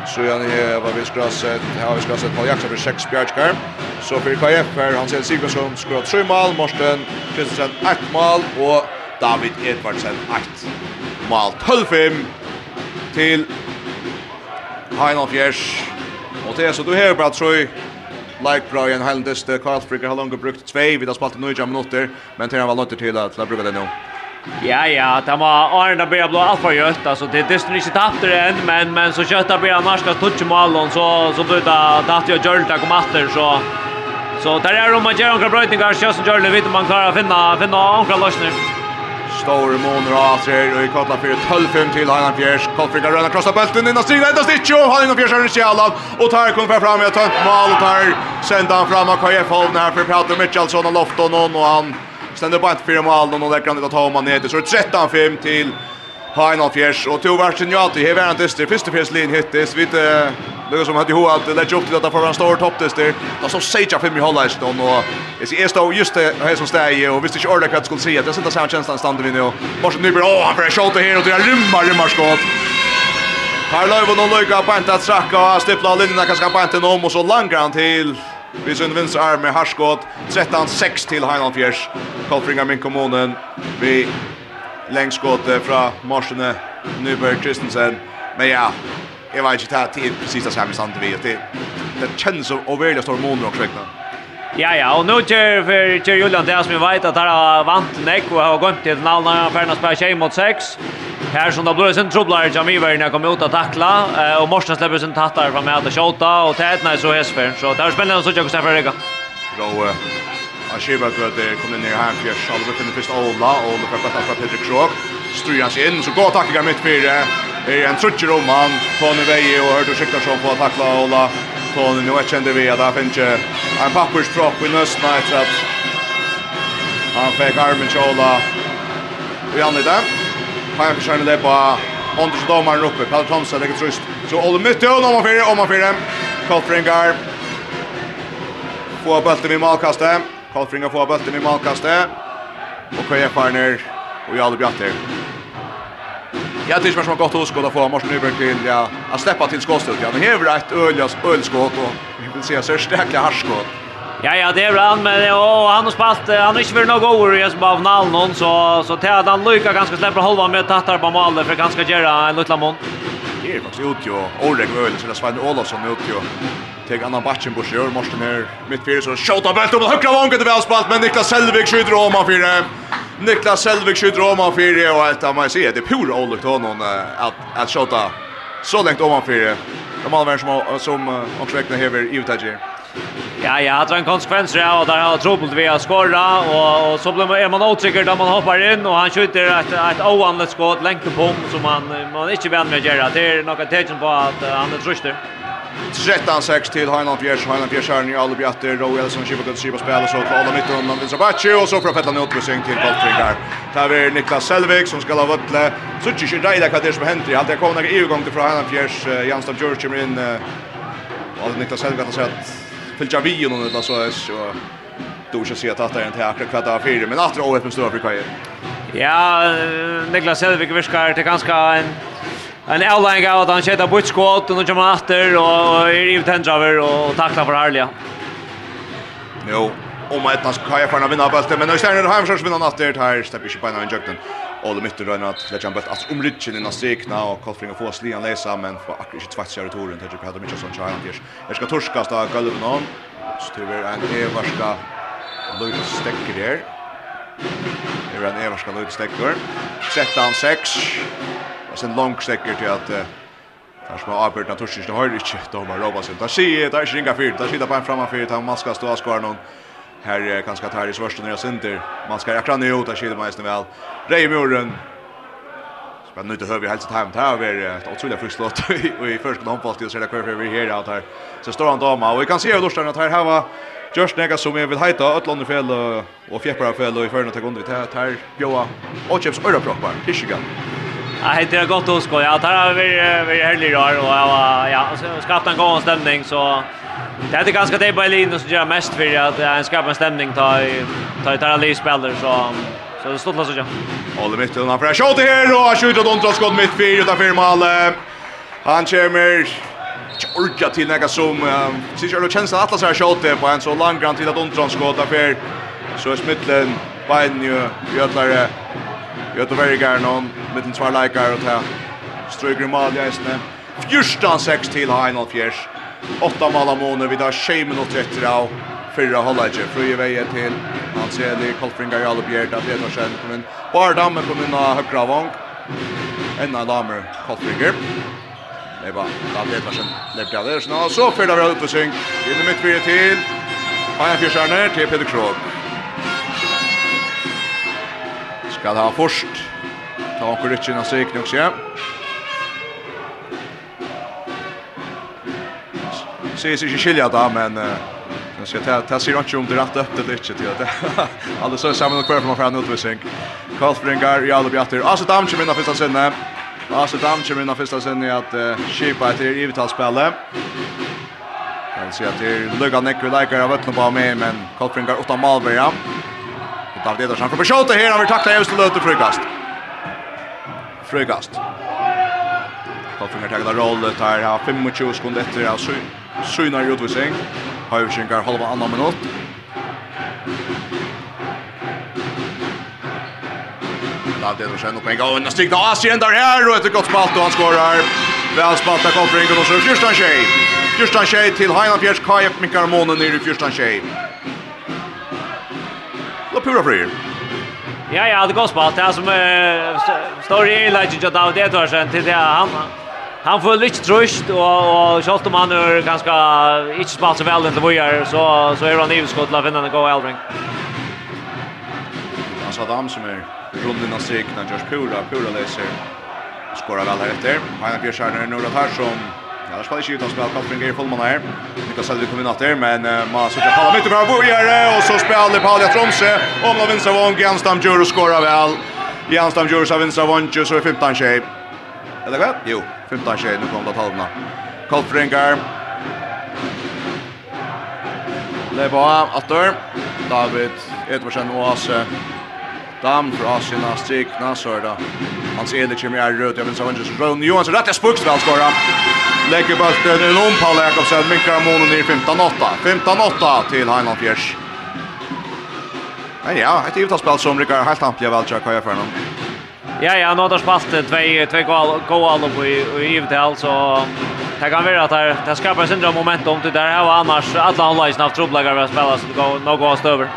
S4: Så jag är vad vi ska se, här vi ska se Paul Jackson för 6 bjärskar. Så för KF här han ser Sigurdsson skorar 3 mål, Morten Kristensen 1 mål och David Edvardsen 1 mål 12-5 till Heinolf Jers. Och det är så du har bara tror Like bra en hel dist Karl Fricker har långt brukt 2 vid att spalta nöja minuter men det var långt till att bruka det nu.
S5: Ja ja, det var Arne börjar blå allt för gött alltså det det är inte tappt det än men men så köttar börjar nästa touch mål så så blir det tatt jag gjort det Kom åter så så där är de med Jeron några brötningar, så gör det vet man klarar att finna finna några lösningar.
S4: Stor mån raser och i kottla för 12-5 till Heinan Fjärs. Kottfrika röna krossa bulten innan strida ända Stitcho. Heinan Fjärs är en kjallan och tar för fram i ett tönt mål och tar sända han fram av KF Holden här för Prater Mitchellson och Lofton och han ständer på ett fyra mål och lägger han ut att han ner till så 13-5 till Heinan Fjärs och tog varsin ja till dyster. Första fjärslinjen hittis vid Lukas som hade ju att lägga upp till att få en stor topptester. Då så säger fem i hållas då och jag ser står just det här som stäjer och visst inte ordet kvart skulle säga. Det sitter samma känslan stannar vi nu. Martin Nyberg, åh han för skott här och det rymmar rymmar skott. Här lov någon lucka på att tracka och stippla linjerna kanske på inte om och så långt till Vi sin vins arm med Harskott 13-6 till Highland Fjärs. Kolfringar min kommunen. Vi längskott från Marsene Nyberg Kristensen. Men ja, jag vet inte att det är precis det samma sant vi det det känns som stor mån och skräckna.
S5: Ja ja, och nu kör för kör Julian det som vi vet att han har vant Nick och har gått till Nalna andra färna spelar tjej mot 6. Här som då blir sen trubblar Jamie Werner när kommer ut att tackla och Morsen släpper sin tattar fram med att skjuta och tätna så hästfär. Så där spelar han så jag Gustav Rega.
S4: Då Jag ser bara att det kommer ner här för Charlotte den första Ola och det kan bara ta Patrick Krok. Stryas in så går tackliga mitt fyra i en trutcher om han. Tony Veje och Hördu Siktarsson på att tackla Ola. Tony, nu är kände vi att han finns en papperspropp i nöstna efter att han fick armen till Ola. Och Janne där. Han försörjer det på Anders Domaren uppe. Pelle Thomsen lägger tröst. Så Ola mytte och om man fyra, om man fyra. Kolfringar. Få bulten i malkastet. Kolfringar får bulten i malkastet. Och Kajefarner och Jarl Bjarter. Jag tycker det var gott att skåda få Martin Nyberg till ja, att släppa till skottet. Ja, nu här är ett öljas ölskott och vi vill se så starka harskott.
S5: Ja ja, det är bra, men och han har spalt han har inte varit något over i som av någon så så till att han lyckas ganska släppa halva med tattar på mål för ganska göra en liten mån.
S4: Det är faktiskt ut ju Oreg Öl så det Svein Olofsson ut ju. Teg annan batchen på sjör måste här, mitt fyra så skjuta bult om högra vången till välspalt men Niklas Selvik skjuter om han fyra. Niklas Selvik skjuter om han fyra och allt man ser det är pura olyckt honom att att skjuta så långt om han fyra. De allmän som som omsväckna hever Utah
S5: Ja, ja, det var en konsekvens, ja, och där har trubbelt vi har skorra och, och så blir man, är man otrygger där man hoppar in och han skjuter ett, ett oanligt skott längt på som man, man inte vän med att göra. Det är något tecken på att han är tröster.
S4: 13-6 till Heinald Bjärs. Heinald Bjärs är nu alla bjatter. Roel som kippar till Kipa spelar så för alla mitton. om vinner Bacci och så får Pettlan utvisning till Goldfinger. Där är Niklas Selvik som ska ha vötle. Så tycker inte rejda vad det är som händer. Allt jag kommer några EU-gång till Heinald Heinland Bjärs. Janstam George kommer in. Och Niklas Selvik har sett fyllt av vi och någon eller så är så då ska se att det är inte akkurat kvart av fyra. Men att det är året med stora frikajer.
S5: Ja, Niklas Selvik virkar till ganska en en avlæring av at han skjedde bort skått, og nå kommer han atter, og er i tendraver, og takler for herlige.
S4: Jo, om ett nas kaja för att vinna bulten, men nu känner han försöker vinna natter här, släpper inte på en jukten. Och det mycket rör att lägga en bult att om innan i nasikna och Kolfring och få slian läsa, men för akkurat inte tvätt sig returen, tänker på att de inte sån challenge. Jag ska torska sta galven om. Så tur är en evarska Lucas stäcker där. Det är en evarska Lucas stäcker. Sätta han 6. Och sen långt säkert till att Där som har avbörd naturligtvis inte höjer inte då man robbar sig. Där ser det är inga fyrt. Där sitter en framan fyrt. Han maskar stå skvar någon. Här är ganska tar i svårsta nya center. Man ska jakra ner ut där skiljer man nästan väl. Reimuren. Spänn nu inte vi helt time här över ett otroligt friskt och i första handboll till så det kvar vi här att här. Så står han dama och vi kan se hur Lorstan att här här var Just nega som jag vill hejta Ötlande fel och Fjäppara fel och i förna till vi här Bjoa och Chips Öra proppar.
S5: Tishigan. Nej, det är gott att skoja. Jag tar vi vi härlig i och jag ja, skapat en god stämning så det är ganska det på linjen som gör mest för att en skapar en stämning ta ta ta alla spelare så så det står så ja.
S4: Håller mitt undan för skott här och skjuter under skott mitt fyra utanför mål. Han kommer Orka till några som syns jag känns att alla så här på en så lång grant till att undra skott därför så är smitteln Biden ju gör Jag tar very gärna om mitten två likar och ta stryker mål i istället. Fjärsta sex till Heinald Fjärs. Åtta mål av månader Vi tar tjej minuter efter av fyra hållager. Fröje vägen till Hanseli, Kolfringa, Jalo Bjerda, Pedersen kom in. Bardamme kom in av högra vång. Enna damer Kolfringar. Det var Dan Pedersen, Leif av det. så fyra vi har uppe synk. Inne mitt fyra till. Hajan Fjärsarne till Peter Krog. Skal ha først. Ta onkur rytje innan sig nok se. Ses ikke skilja da, men jag ska ta ta sig runt om det rätt upp det lite till det. alla så samman och kvar från från utvisning. Karlsbringar i alla bjatter. Alltså Damchen vinner första sinne. Alltså Damchen vinner första sinne att skipa ett givetalsspel. Jag ser att det luggar neck vi likar av öppna på med men Karlsbringar åtta mål blir David Edersen kommer skjuta här. Han vill tackla Evstel ut och frukast. Frukast. Kolfinger tar det roll tar här 25 sekunder efter av synar utvisning. Høyvinkar halva annan minut. David Edersen upp en gång. Och stigna Asien där här och ett gott spalt och han skorar. Väl spalt av Kolfinger och så Kjurstad Tjej. Kjurstad Tjej till Heinan Fjärs Kajep Mikael Månen nere i Kjurstad Tjej. Då pura frier.
S5: Ja, ja, det går spalt. Det som står i legend av David Edvardsen til det han han får lite trøst och och Scholten man är ganska inte spalt så väl inte vad gör så så är han i skott la vinna den gå Elbring.
S4: Han sa dam som är runden av strikna Josh Pura, Pura läser. Skorar väl här efter. Han har Björn Stjärner nu som Ja, det ska ju skjutas med koppling i fullman här. Niklas Selvik kommer in att där, men uh, man söker palla mitt över Bojare och så spelar Paula Tromsø. Om la vinner Vång, Janstam Djur skorar väl. Janstam Djur har vinner Vång, så är 15 tjej. Eller vad? Jo, 15 tjej, nu kommer det att halvna. Kolfringar. Leva Attor. David Edvardsen och Asse. Dam fra sina strikna så är det. Hans Elik kommer i röd. Jag vill säga Johansson. Johansson rätt. Jag spukst väl skora. Lägger bulten i lång Paul Jakobsen. Minkar månen i 15-8. 15-8 till Heinland Fjärs. Men ja, ett givet spel som Rickard helt ampliga vältja jag för honom.
S5: Ja, ja, nu har det spalt två två goal goal på i givet så Det kan vara att det, det skapar sindra momentum till där här och annars alla online haft trubbläggare att spela så det går nog gås över.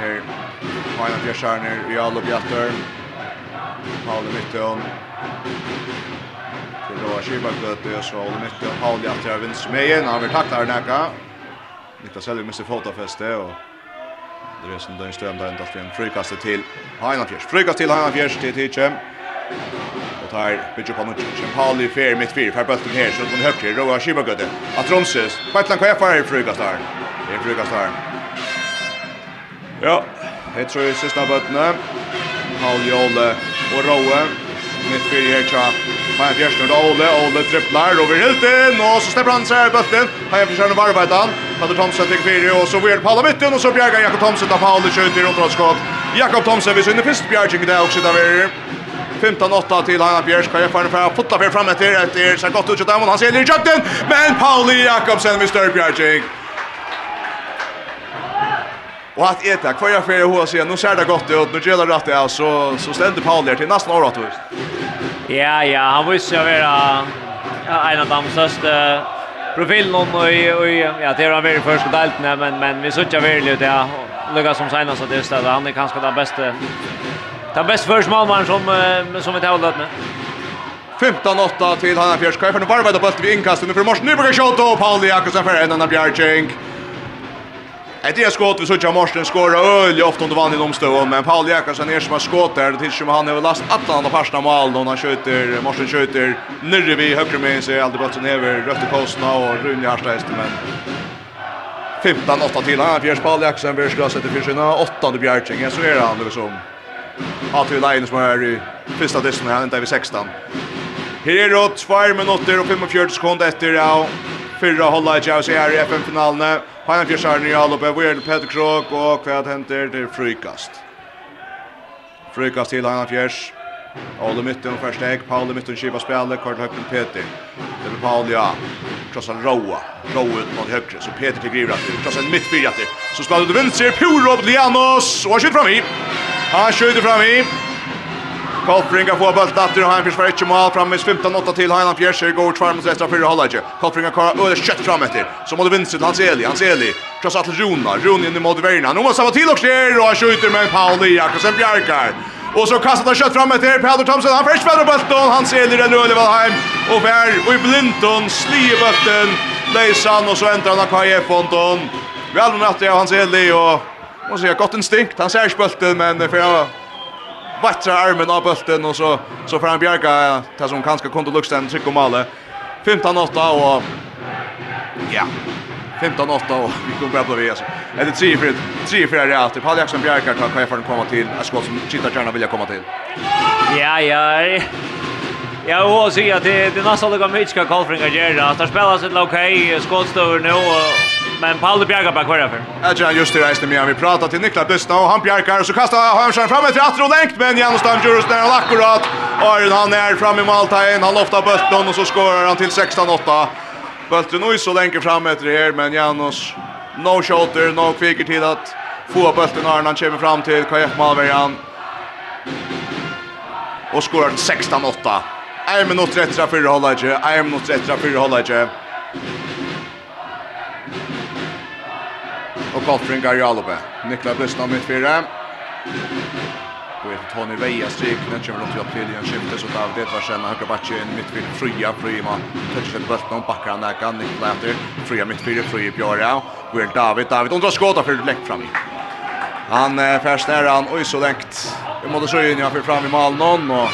S4: Här Heinland Fjärs är i alla bjattor. Paul i mitten og Skibakgøte, så holder mitt og Pauli at jeg vinner smegen, han vil takta her nekka. Niklas Helvig mister fotafeste, og det er som døgn støm der enda frem, frikastet til Heinafjers, frikast til Heinafjers til Tidkjem. Og tar bytje på nutt, Kjem Pauli fer mitt fyr, fer bøtten her, så hun høyre, Roa Skibakgøte, at Ronses, Kveitland Kvefa er frikast her, er frikast her. Ja, jeg tror sista bøttene, Pauli Åle og Roa, mitt fyr her tja, Nei, fjersten ut Ole, Ole tripplar over Hilton, og så stepper han seg i bøtten. Heia for kjærne varvet han. Petter Thomsen til fire, og så Weird Palla midten, og så bjerger Jakob Thomsen av Paul i kjøyter rundt rådskott. Jakob Thomsen vil synne fyrst bjerging i det også der verer. 15-8 til Hanna Bjørsk, hva jeg får fra fotla fyrir fram etter, etter seg godt utgjøtt av, han ser i kjøpten, men Pauli Jakobsen vil større bjerging. Och att äta kvar jag för hur ser nu ser det gott ut. Nu gäller det att det så så ständer Paul där till nästa året, då.
S5: Ja, ja, han visste jag vara ja, en av de största profilen och, och, ja, det var väldigt första delten, men, men vi såg jag väldigt ja, lukka som senast att det är han är kanske den bästa den bästa försmålmannen som, som vi tävlat med.
S4: 15-8 till Hanna Fjärskaj. För nu varvar det bulten vid inkasten. Nu för Morsen Nyberg skjått och Pauli Jakobsen för en annan bjärkjeng. Ett det skott vi såg Marsten skora öl ofta under vann i domstolen men Paul Jakobsen är som har skott där till som han har last att han har första mål då han skjuter Marsten skjuter nere vid höger med sig alltid bollen över rött posterna posten och Rune Jarstein men 15-8 till här fjärs Paul Jakobsen blir slösat till fyrsina åttonde Bjärkingen så är det han det som att vi Lions som är i första distan här inte vid 16. Här är det 2 minuter och 45 sekunder efter ja fyrra hålla i Jaus här i FN-finalen. Hajan Fjörsarn i Alupe, Weird Peter Krok och kvad händer det frykast. Frykast till Hajan Fjörs. Ole mitten första ägg, Paul i mitten kiva spelet, Karl högt Peter. Det är Paul ja. Krossar Roa, Roa ut mot högre, så Peter till Grivrat, krossar mitt fyrjatter. Så spelar du vänster, Puro Lianos, och han skjuter fram i. Han skjuter fram i. Kolfringa får bollen datter och han försvarar inte mål fram med 15-8 till Highland Pierce går tvär mot västra fyra hållet. Kolpringa kör över kött fram efter. Så mot till Hans Eli, Hans Eli. Krossar till Rona, Rona in mot Verna. Nu måste han till och sker och han skjuter med Pauli Jakobsen Bjarkar. Och så kastar han kött fram efter Peder Thomsen. Han först spelar bollen Hans Eli rör väl hem och vär och i blinton slier bollen. Leisan och så äntrar han Kaje Fonton. Väl det av Hans Eli och Måste säga, gott instinkt. Han ser spölten men för vattrar armen av bulten och så så får han bjärka ta som kanske kunde lukta en tryck och male. 15-8 och ja. 15-8 och vi kommer bara bli alltså. Är det 3 för 3 för det alltid. Paul Jackson bjärgar kan chefen komma till. Jag ska som Chita gärna vilja komma till.
S5: Ja, ja. Ja, och så att det det nästa lag med Hitchcock Kolfringa gör det. Där spelas det okej. Skottstör nu och men Paul Bjerga bara kvar för.
S4: Ja, just det reste med vi pratar till Niklas Dustna och han Bjarkar så kastar han sig fram ett rätt och längt men Jan Stan Jurus där och akkurat och han är fram i måltajen han loftar bollen och så skorar han till 16-8. Bollen nu så länge fram efter det här men Janos no shoulder no kvicker till att få bollen när han kommer fram till KF Malverian. Och skorar 16-8. 1 minut 34 för hållet. 1 minut 34 för hållet. Och Kolfringar i Alupe. Niklas Blistam mitt fyra. Och ett Tony Veja strik, Den kommer upp till en Skifte så tar det var sen. Högra backen in mitt fyra. Fria Prima. Touchfett bulten om backar han där. Niklas efter. Fria mitt fyra. Fria Björja. Går David. David undrar skåta för läkt fram i. Han färs nära han. Oj så längt. Vi måste så in. Jag för fram i Malnon. Och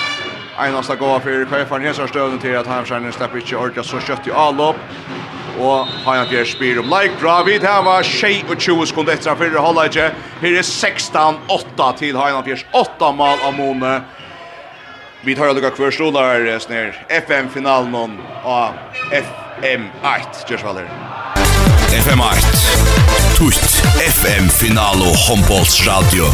S4: Einasta gåa för Kajfarn Hesar stöden till att Hamskärnen släpper inte orka så kött i allop og Hajan Bjerg spyr om like bra vid her var 22 sekunder etter han fyrir halvleitje her er 16-8 til Hajan Bjerg 8 mal av Mone vi tar lukka kvar stolar snir FM-finalen av FM8 Kjørsvaller
S1: FM8 Tust FM-finalo Radio.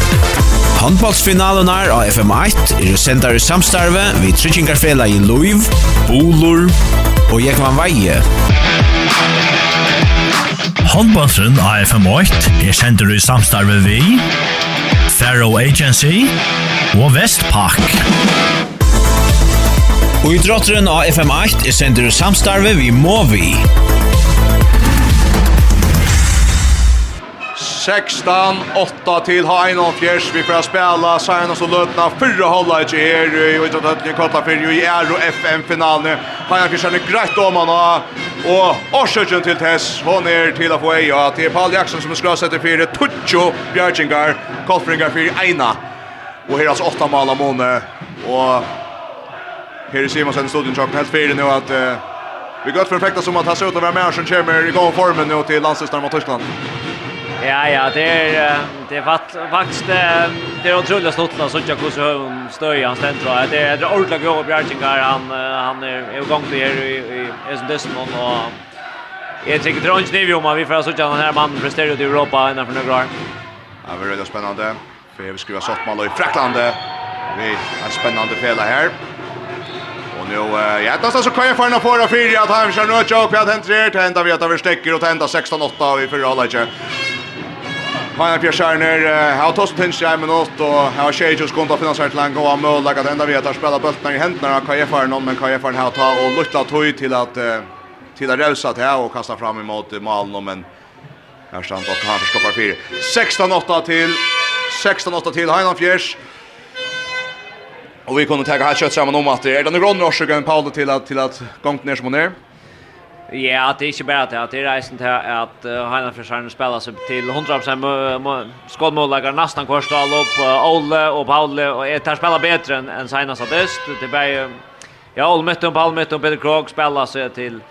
S1: Handballsfinalen er av FM8 er sendar i samstarve vi Trichingarfela i Loiv Bolor og Jekman Veie
S2: Håndbåndsen AFM8 er kjenter i samstarve vi, Faro Agency og Vestpak.
S1: Og i drotteren AFM8 er kjenter i samstarve vi Movi.
S4: 16-8 til Heinolfjers. Vi får spela Sainas og Løtna. Fyrre holda ikke her i Uidratøtning Kotlafyrju i Aero FM-finalen. Heinolfjers er greit om han Og årsøkjen til Tess, hon er til å få ei, og til Paul Jackson som er skrasett fire, Tutsjo Bjergingar, Kolfringar fire eina. Og her er altså åtta mal av måne, og her er Simonsen studien tjokken helt fire nå at uh, vi gøtt perfekta som at han ser ut å være med som kommer i gång formen nå til landslisteren mot Tyskland.
S5: Ja, ja, det är det är faktiskt det är otroligt stort att såg jag hur så stöj han ständ tror. Det är det ordla gå Bjärtingar han han är igång där i i som Desmond och Jag tycker det är inte om vi får sådär den här mannen presterar ut i Europa innan för några år.
S4: Ja, det är väldigt spännande. För vi skulle ha satt mål i Frankland. Vi är spännande fela här. Och nu, ja, det är så jag få en av fyra fyra att han kör nu och jag har hänt det. Vi att vi stäcker och tända 16-8 vi förra inte. Hanna Piersarner har tossat pinch i med något och har tjej just kontra finansierat lang och mål att ända vet att spela bultarna i händerna av KF någon men KF har ta och lukta tog till att till att rösa till och kasta fram emot Malmö men här stannar att han förskapar fyra. 16-8 till 16-8 till Hanna Fjärs. Och vi kunde ta här kött samman om att det är den grundorsaken Paul till att till att gångt ner som hon är.
S5: Ja, det är inte bara det. Det är reisen till att Heina Frisarne spelar sig till 100% skådmåläggare nästan korsdal upp Olle och Pauli och är där spelar bättre än, än Heina Sadist. Det är ja, Olle Mötton, Paul Mötton, Peter Krog spelar sig till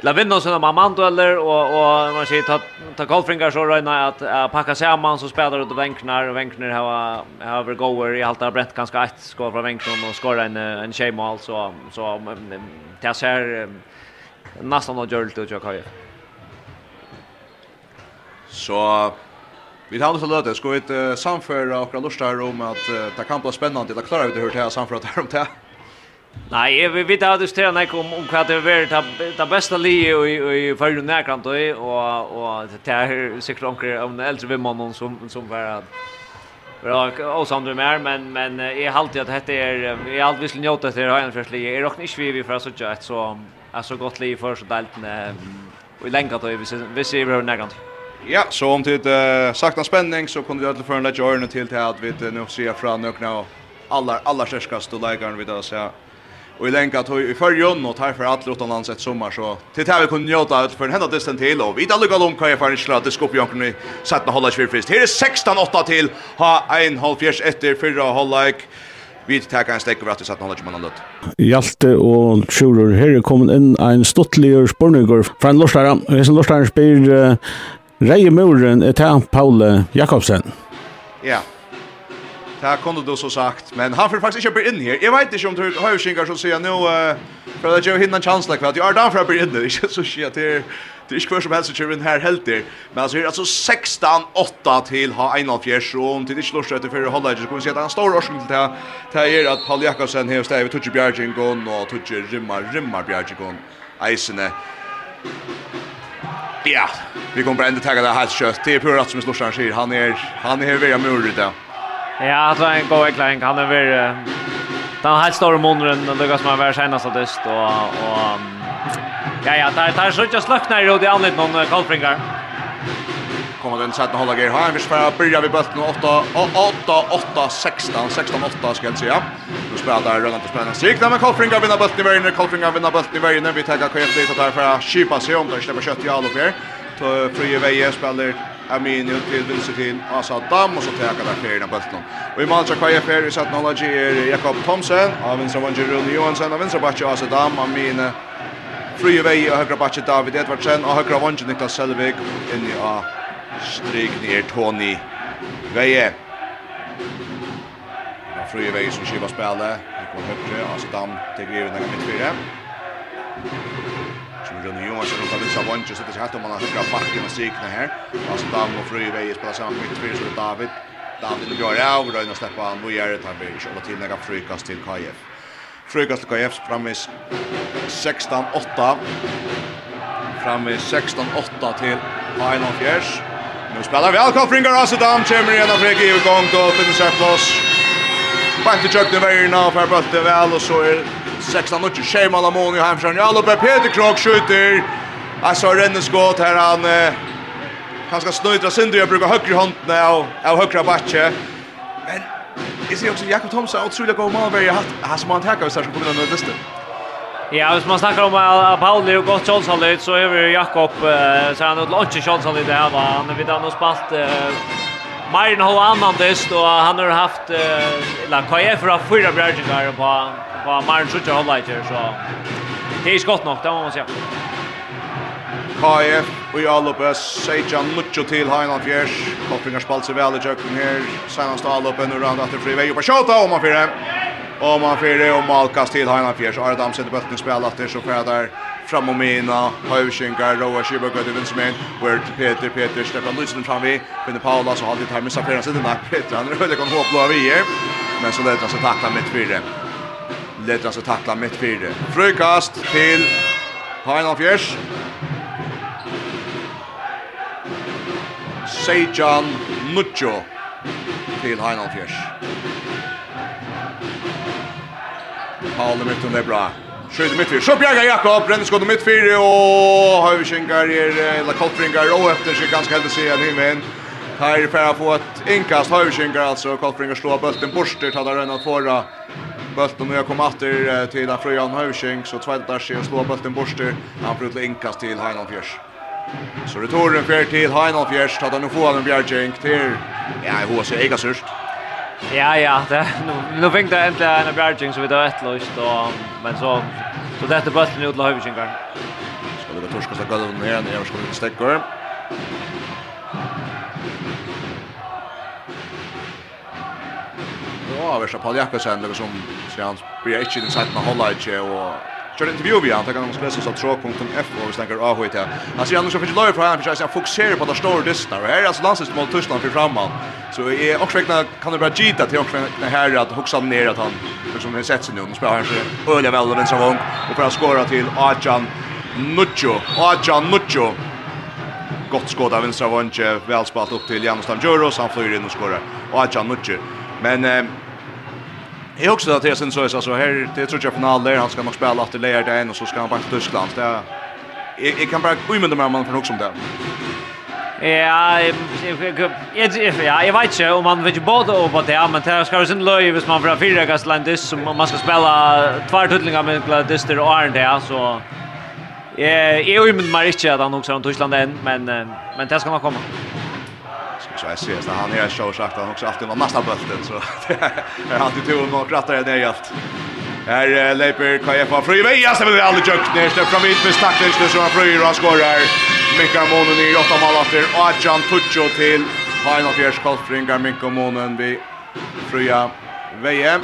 S5: La vinna såna eller och och man ser ta ta Kolfringar så röna att uh, packa samman så spelar ut vänknar och vänknar har har goer i allt brett ganska ett skor från vänknar och skora en en tjejmål så så det ser nästan har gjort det jag kan.
S4: Så vi har alltså låtit ska vi inte samföra och lustar om att uh, det kan bli spännande att klara ut hur det här samföra det här om det.
S5: Nej, vi vet att det står när kom om vad det är det det bästa li i i förrun närkant då och och det här säkert onkel om äldre vem man som som var Bra, och som du mer men men är alltid att det är är allt njöt njuta det här en förslig. Är dock inte vi för så ett så är så gott liv för så delt och i länkat då vi vi ser hur nägant.
S4: Ja, så om tid eh sakta spänning så kunde vi alla förna journa till till att vi nu ser fram nu alla alla särskast och lägger vi då så Och i länka tog i förrjun och tar för allt utomlands ett sommar så till det vi kunde njöta ut för en hända distan till och vid lugga gala kan jag färdigt slöt det skop jag kunde sätta hålla kvirfrist. Här är 16-8 till ha en halvfjärs efter fyra hållag vi tar en stekk over at vi satt noen mann løtt.
S3: Hjalte og Tjurur, her er kommet inn en stortligere spørninger fra en lorslare. Hvis en lorslare spyr uh, Reie Muren er til Paule Jakobsen.
S4: Ja, Det kunde du så sagt, men han får faktiskt inte bli in här. Jag vet inte om du har høysingar som säger nu uh, för att jag hinner en chans like att jag är där för att bli in. Det är inte så skjer til det är kvar som helst kör in här helt där. Men alltså alltså 16 8 till ha 1.4 och om till slår sig för hålla det så kommer se att han står och till det här att Paul Jakobsen här stäv touch Bjargin går och touch rimmar rimmar Bjargin. Eisene. Ja, vi kommer ändå tagga det här kött. Det är på rätt som slår sig han är han är via muren där.
S5: Ja, att han går verkligen han är väl Den här stora munnen, det går som han var senast att och, och Ja, ja, tar tar så just lucknar i det annat någon kallfringar.
S4: Kommer den sätta hålla grejer. Här vi spelar börja vi bulten 8 8 8 16 16 8 ska jag säga. Nu spelar där runt och spelar sig. Där med kallfringar vinner bulten i vägen. Kallfringar vinner bulten i vägen. Vi tar kvar det tar för att skipa sig om där släpper kött i alla fler. Då fria vägen spelar Amini til vinster til Asa Dam og så teka der där av i bulten. I mål så er för i sätta er Jakob Thomsen. Av vinstra vann Rune Johansen, av vinstra backen Asa Dam Amini Fri vei og høyre bakke David Edvardsen og høyre vannsje Niklas Selvig inni av stryk nir Tony Veie. Fri vei som skiva spille. Nikon høyre av Stam til Griven hengar mitt fire. Som Rune Johansen rundt av Vitsa sitter seg helt om han har høyre bakken og strykene her. Av Stam og Fri vei spiller sammen mitt så som David. David nu blir av, røyna steppa han, og det, han blir ikke. Og til nega frykast til KF. Frögast KF framvis 16-8. Framvis 16-8 till Heinolf Fjärs. Nu spelar vi Alkofringar Asedam, kommer igen av Freki i gång och finner sig plås. Bant i tjökna vägarna och färbölte väl och så är 16-8 Sheimal Amoni och Hemsjön. Ja, Loppe Peter Krog skjuter. Alltså Rennesgåt här han eh, ska snöjtra synder. Jag brukar högre hånden nu av högra backen. Men Jag ser också Jakob Thomsen, otroligt god målvärd. Han som han tackar oss här som kommer att lyssna.
S5: Ja, hvis man snakker om at Pauli har gått kjølsallit, så er vi Jakob, så han har ikke det her, va? Han vet han har spalt mer enn halv annan dyst, og han har haft, eller hva er fra fyra bjergjengar på, på mer enn 70 halvleiter, så det er skott nok, det må man si.
S4: KF og i allopes Sejan Lucho til Heinan Fjers. Koppingar spalt seg vel i tjøkken her Senast allopen og rann etter frivei på Kjota om man fire om man fire og Malkas til Heinan Fjers. Ardam setter bøtten i spil etter så fyrir der fram om mina Høyvskingar Roa Kjiba Gøyde Vinsmen Word Peter Peter Stefan Lysen fram vi Finne Paula så halvt i timen sa fyrir siden Nei Peter han røde kan håplå vi i men så leder han seg takla mitt fire leder han seg takla mitt fire Frøykast til Heinan Fjers. Sejan Nuccio til Heinald Fjers. Paul mitt under bra. Skjøyde mitt fyrir. Så bjerga Jakob, renneskåndet mitt fyrir, og Høyvikingar er, eller Kolfringar, og efter seg ganske heldig sida en himmel. Her er færre få et innkast, Høyvikingar altså, Kolfringar slår bølten borster, tar der røyna fåra bølten, og jeg kom atter til Frøyan Høyviking, så tveit der seg og slår bølten borster, han prøvde innkast til Heinald Fjers. Så returen fer til Heinolf Gjers, tatt han nu få av en bjergjeng til, ja, i ega Egasørst.
S5: Ja, ja, det, nu, nu fick det äntligen en bjergjeng som vi da ettløst, og, men så, så det dette bøtten ut til Høyvikjengaren.
S4: Skal det torskast av gulven her, nere skal det stäckor. Ja, vi ska Paul Jakobsen, det som, sier han, blir inte den setten av holdet ikke, och Kör intervju vi han tackar om skulle så tråk.f och snackar av hit här. Alltså jag måste försöka för han jag fokusera på det stora distar. Här alltså landsist Tyskland touchdown för framman. Så är också räkna kan det bara gita till också den här att huxa ner att han liksom har sett sig nu och spelar han så öliga väl den som och bara skora till Ajan Nuccio. Ajan Nuccio. Gott skåd av vänstra vånche, väl spalt upp till Janus Juros, han flyr in och skorar. Ajan Nuccio. Men Jag också att det sen så är så här det tror jag final där han ska nog spela efter layer där och så ska han bara till Tyskland. Det jag kan bara skymma dem man för också där.
S5: Ja, jag ja, jag vet ju om man vill både och på det, men det ska ju sen löj hvis man från fyra gastlandis som man ska spela två tutlingar med gladister och Arne där så Eh, jag är ju med Mariccia där han också från Tyskland än, men men det ska nog komma
S4: så jag ser att han är så sagt han också alltid var nästa bulten så det är alltid tur och rattar ner allt. Här leper KF fri väja så vi aldrig jukt ner släpp från mitt med stackars nu så fri och skorar. Mika Monen i åtta mål efter och Jan Tucho till Final Heinolf Fjerskallfringar Mika Monen vi fria VM. väja.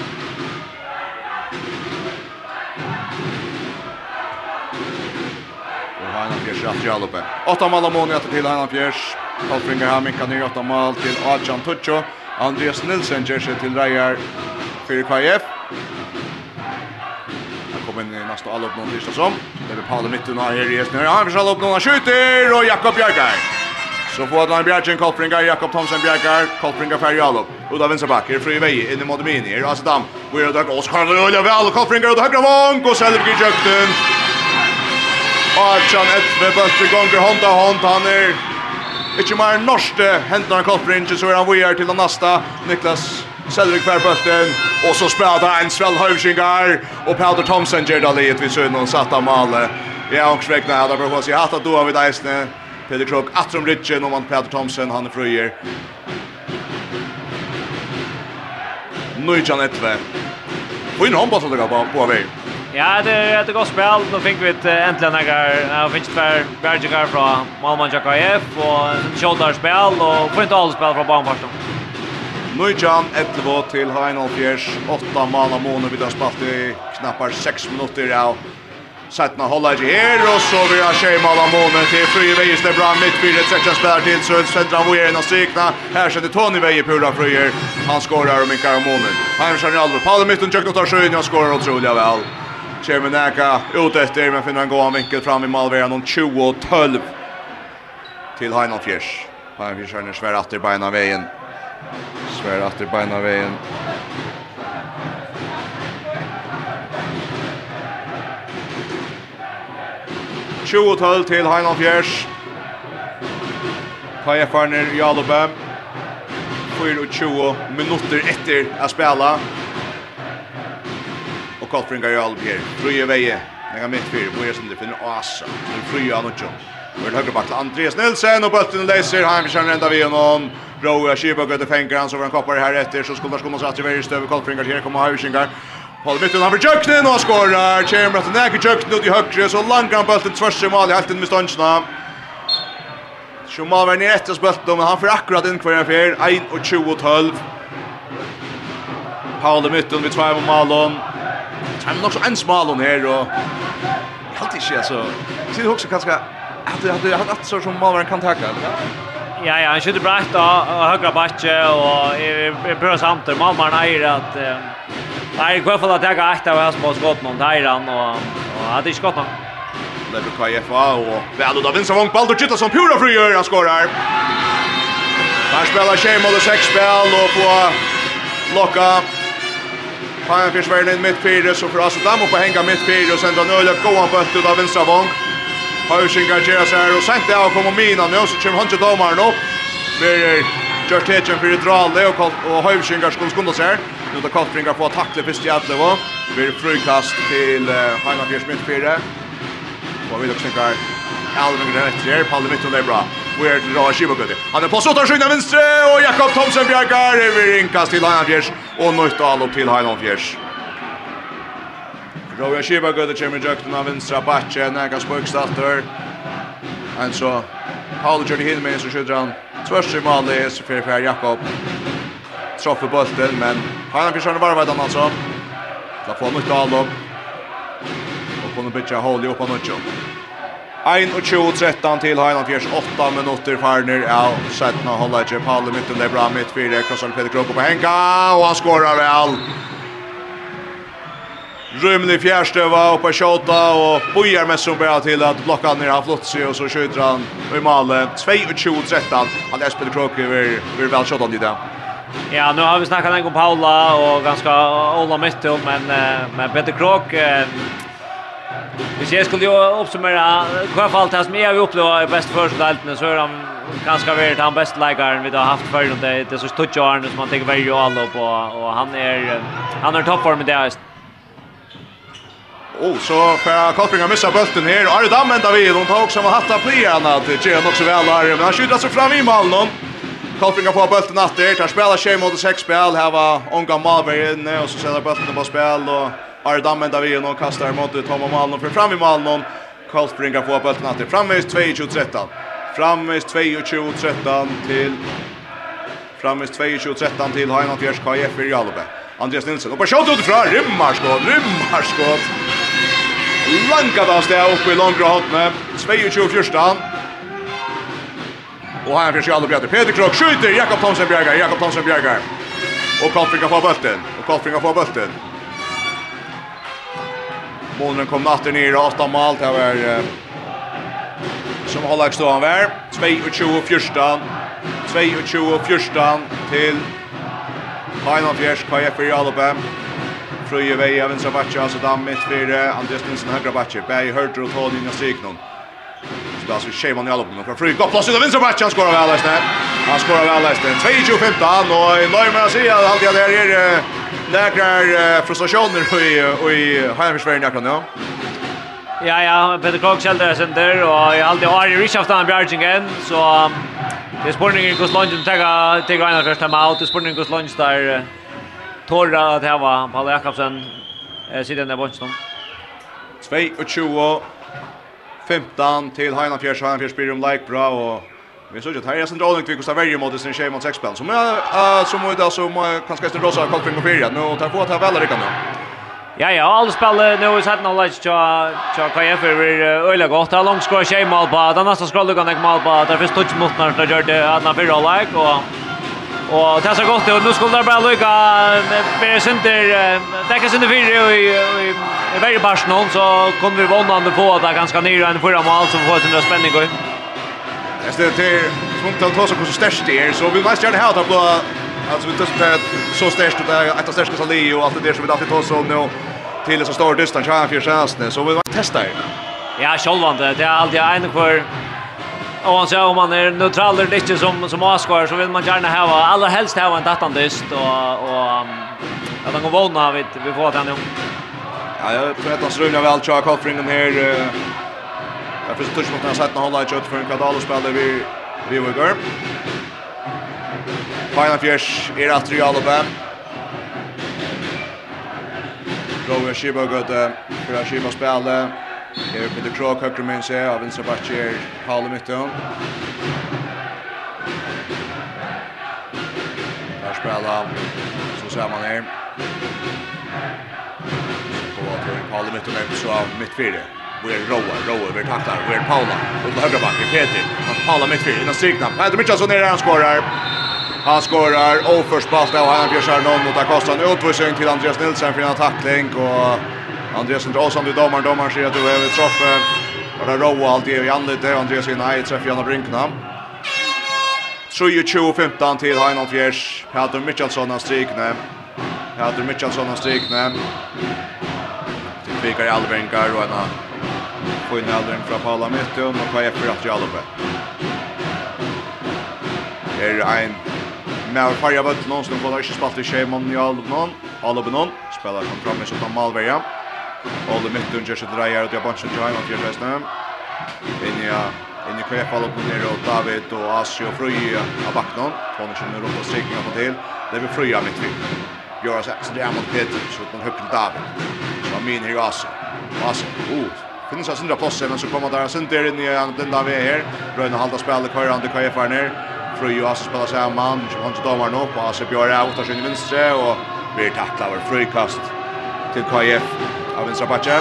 S4: Heinolf Fjers raftar alloppe. Åtta mål av Monen till Heinolf Fjers. Alfringar har minkat ner åtta mål till Adjan Tuccio. Andreas Nilsen ger sig till Rajar för KF. Han kommer in i nästa all upp någon tisdag som. Det är Paolo mitten här i resten. Han försöker upp någon, han skjuter och Jakob Bjarkar. Så får han Bjarkar, Kolfringar, Jakob Thomsen Bjarkar, Kolfringar färg Jakob. vänster back, är fri väg in i Modemini, är Asadam. Och är det Oskar Röja väl, Kolfringar och högra vång och Selvi Och Archan ett med bättre gånger hånd av hånd, han är Ikke mer norske hentene han koppringen, så er han vujer til den neste. Niklas Selvig fær bøtten, og så spiller han Svel Høvsingar, og Peter Thomsen gjør det litt vi sønnen noen satt av male. Ja, og skrekna her, da bør man si hatt at du har vidt eisene. Peter Krok, Atrum Rytjen, og man Peter Thomsen, han er frøyer. Nøytjan etve. Og inn håndbåten det på, på vei.
S5: Ja, det er et godt spel. Då fick vi ett äntligen några jag fick ett Bergigar från Malmö JKF och en spel och får inte alle spel från Bamfarsen.
S4: Nujjan, ettervå til Heinolf Fjers, åtta maler måneder vi har spalt i knappar 6 minutter av Sætna hålla ikke her, og så vil jeg skje mala månen til Frøye Veier bra. Midtbyrde, trekker spiller til. Søl, Svendra Vojeren og Strikna, her setter Tony Veier pura Frøyer, han skårer og minkar om månen. Heimsjern i alvor, Palle Mytten, Tjøkken og sjøen, han skårer utrolig vel. Kermenäka ut efter men finner en god vinkel fram i målvägen om 20 och 12 till Heinan Fjärs. Heinan Fjärs är svär atter beina veien. Svär atter beina veien. Tjugo tull till Heinan Fjärs. Kajefarner Jalobem. 24 minutter etter å spille och Koltringar gör all her. Frøye veie. Den mitt fyrir. Bojer som det finner Asa. Nu frøye han och Og er høyre bak til Andreas Nilsen Og och bulten läser Heimkärn ända vid honom. Roa Kibögö det fänger han så var han koppar her etter. så skulle komma satt i det støve. stöv her här kommer Heimkärn. Paul mitt under Jöknen och skorar. Chamber att näka Jöknen ut i högre så langar han bulten tvärs i mål i halten med ståndsna. Schumacher var nere efter bulten men han får akkurat in kvar här 1 och 20 och 12. Paul i mitten vid 2 och Malon. Han nog så en smal hon här och helt inte alltså. Så det också kanske att att han att så som Malmö kan tacka.
S5: Ja, ja, han skjuter bra då och högra backe och är bra samt där Malmö är att Nej, i hvert fall at jeg har ett av hans på skott någon tajran och hade inte skott någon.
S4: Det brukar KFA och väl då vinner Vång Baldur Kittla som pura frigör, han skorar. Han spelar Shane Muller sex spel och på locka Fajan för Sverige in mitt fyra så för Asodam och på hänga mitt fyra och sen drar Nöjlöf gåan på ut av vänstra vång. Hausingar gör sig här och sen det kommer Mina nu så kommer han Hunter Domaren upp. Blir Gjort Hedgen för Drale och, och Hausingar skulle skunda sig här. Nu då Kottringar får tackle först i Adlevo. Blir frukast till Fajan för Sverige mitt fyra. Och vi då knickar Alvin Grenetier, Palle Mitton är bra where the Shiba Shibagudde. Han är på sotar skynda venstre och Jakob Thomsen bjärkar över inkast till Heinanfjärs och Nøytdal upp till Heinanfjärs. Roja Shibagudde kommer jökten av vänstra backen, äga spöksdatter. En så Paul Johnny Hillman så skjuter han tvärs i målet så för för Jakob. Troffer bulten, men Heinanfjärs har varvat han alltså. Da får Nøytdal upp. Och kommer bitcha hål i upp på Nøytdal. 1-2-13 til Heiland Fjers, 8 minutter ja av Sætna Hollage, Palle Mytten, det er bra mitt fire, Krossan Peter Kroko på Henka, og han skårer vel. Rymlig fjärstøva oppe på kjota, og bojar mest som bare til at blokka ned av Flotsi, og så skjuter han i malen, 22-13, han er Peter Kroko, vi er vel kjota i det.
S5: Ja, nu har vi snackat en om Paula och ganska Ola Myttel, men, men Peter Krok, Hvis jeg skulle jo oppsummere hva fall alt det som jeg har opplevd i beste førstedeltene, så er han ganske vært han beste leikeren vi har haft før. Det, det er så stort jo som han tenker veldig jo alle på, og han er, han er toppform i det her.
S4: Oh, så för Kolpinga missar bulten här. Arre Dammen David, hon tar också med hatta pliarna till Tjejen också väl där. Men han skjuter sig fram i mål nu. Kolpinga får bulten att det. Tar spela tjej mot sex spel. Här var Onga Malberg inne och så sätter bulten på spel. Och Ari Dammen där vi någon kastar mot Tom och Malnon för fram i Malnon. Karlsbringa får bollen att det framvis 2-13. Framvis 2-13 till Framvis 2-13 till Heinat Fjärs KF i Jalbe. Andreas Nilsson och på skott utifrån rymmarskott, rymmarskott. Lanka av steg uppe i långra hotne. 2-14. Och här försöker Jalbe Peter. Peter Krok skjuter. Jakob Thomsen bjärgar. Jakob Thomsen bjärgar. Och Karlsbringa får bollen. Och Karlsbringa får bollen. Bollen kom natten ner och åtta mål till var som håller stå han var. 22 första 22 första till Final Fjärs KF i Alabama Fröje Veja, Vinsra Batje, alltså dammit för Andreas Nilsson, högra Batje, Berg, Hörter och Tony och Stryknon ofta så tjejer man i alla uppgången från Fryk. Plats ut av vinstermatch, han skorar väl Leisner. Han skorar väl Leisner. 22-15 och i nöj med att säga att alltid det är några frustrationer i Heimersverige näkran, ja.
S5: Ja, ja, Peter Krog säljer center och jag alltid har i Richaftan Bjargingen så det är spårningen hos Lundgren tagga tagga en första mål till spårningen hos Lundgren där Torra att här var Paul Jakobsen eh sitter där bortom.
S4: 22 15 till Heina Fjärs. Heina Fjärs blir om like bra och vi såg att här är centralen kvick och Saverio mot sin tjej mot sex spel. Som är som är där som kanske ska rosa Kolkving och Pirja. Nu tar på att ha väl rycka nu.
S5: Ja ja, alle spiller nu i setten av Leitz, tja KF er för vi öliga gott. Här långt ska tjej mål på. Den nästa ska lucka ikke mål på. det Där finns touch mot när det gör det Anna Pirja like och Og det er så godt, og nå skulle det bare lykke med Sinter, det er ikke Sinter fyra i i varje bars någon så kunne vi våndande på at det er ganske nyere enn förra mål så vi får det spenning. spänning gå.
S4: Det är det som att ta så hur störst det är så vi måste göra det här att blå alltså vi tar så störst det är ett störst ska ligga och allt det som vi alltid tar så nu till så stor distans här för chansen så vi måste testa det.
S5: Ja, självande. Det är alltid en för Och han säger om man är neutral eller inte som som Oscar så vill man gärna ha allra helst ha en dattandist och och att han går våna vet vi får att han
S4: Ja, jag tror att han strular väl Chuck jag Koffring här. Jag förstår inte att han satt någon hålla i kött för en kvadrat och spelar vi vi vill går. Final fjärs är att tre alla fem. Roger Schibberg går till för att Shiba spelar Her Peter krok högre med sig av vänstra backen Paul Mitton. Där spelar så ser man här. Går till Paul Mitton upp så av mittfältet. Vi är Roa, Roa över tacklar, vi är Paula, och högra backen Peter, han Paula mitt fyra, innan strikna. Peter Mitchelsson ner, han skorar, han skorar, oförsbalt av Hanna Björsson, mot tar kostan utvisning till Andreas Nilsson för en tackling, och Andreas Drasan du domaren, domaren säger att du är ett troffe. Och det råa allt i anlite, Andreas säger nej, träffar Janne brinkna. 3-2-15 till Heinald Fjärs. Hadur Mitchelsson har strikne. Hadur Mitchelsson har strikne. Fikar i allvängar och ena Fynne allvängar från Paula Mittun och KF Rattri Alupe. Her er ein Mer farja bøtten, som får ikke spalt i skjei mann i Alupe Alupe Alupe Alupe Alupe Alupe Alupe Alupe Olle Mittun gjør seg dreier, og det er bunchen til Heimann gjør resten. Inja, inja Krepal opp nere, og David og Asi og Frøy av Baknon. Tånersen er rundt og strikninger på til. Det blir Frøy av midtfri. Gjør oss så det er mot Peter, så man høyper David. Så min her Asi. Asi, oh, finnes hans indre plasser, men så kommer der hans indre inn i den en vi ved her. Brøyne halda spillet, køyre han til KFR ned. Frøy og Asi spiller sammen, som han til dommeren opp, og Asi Bjørre er åttasjon i vinstre, og blir taklet av frøykast til KF av vänstra backe.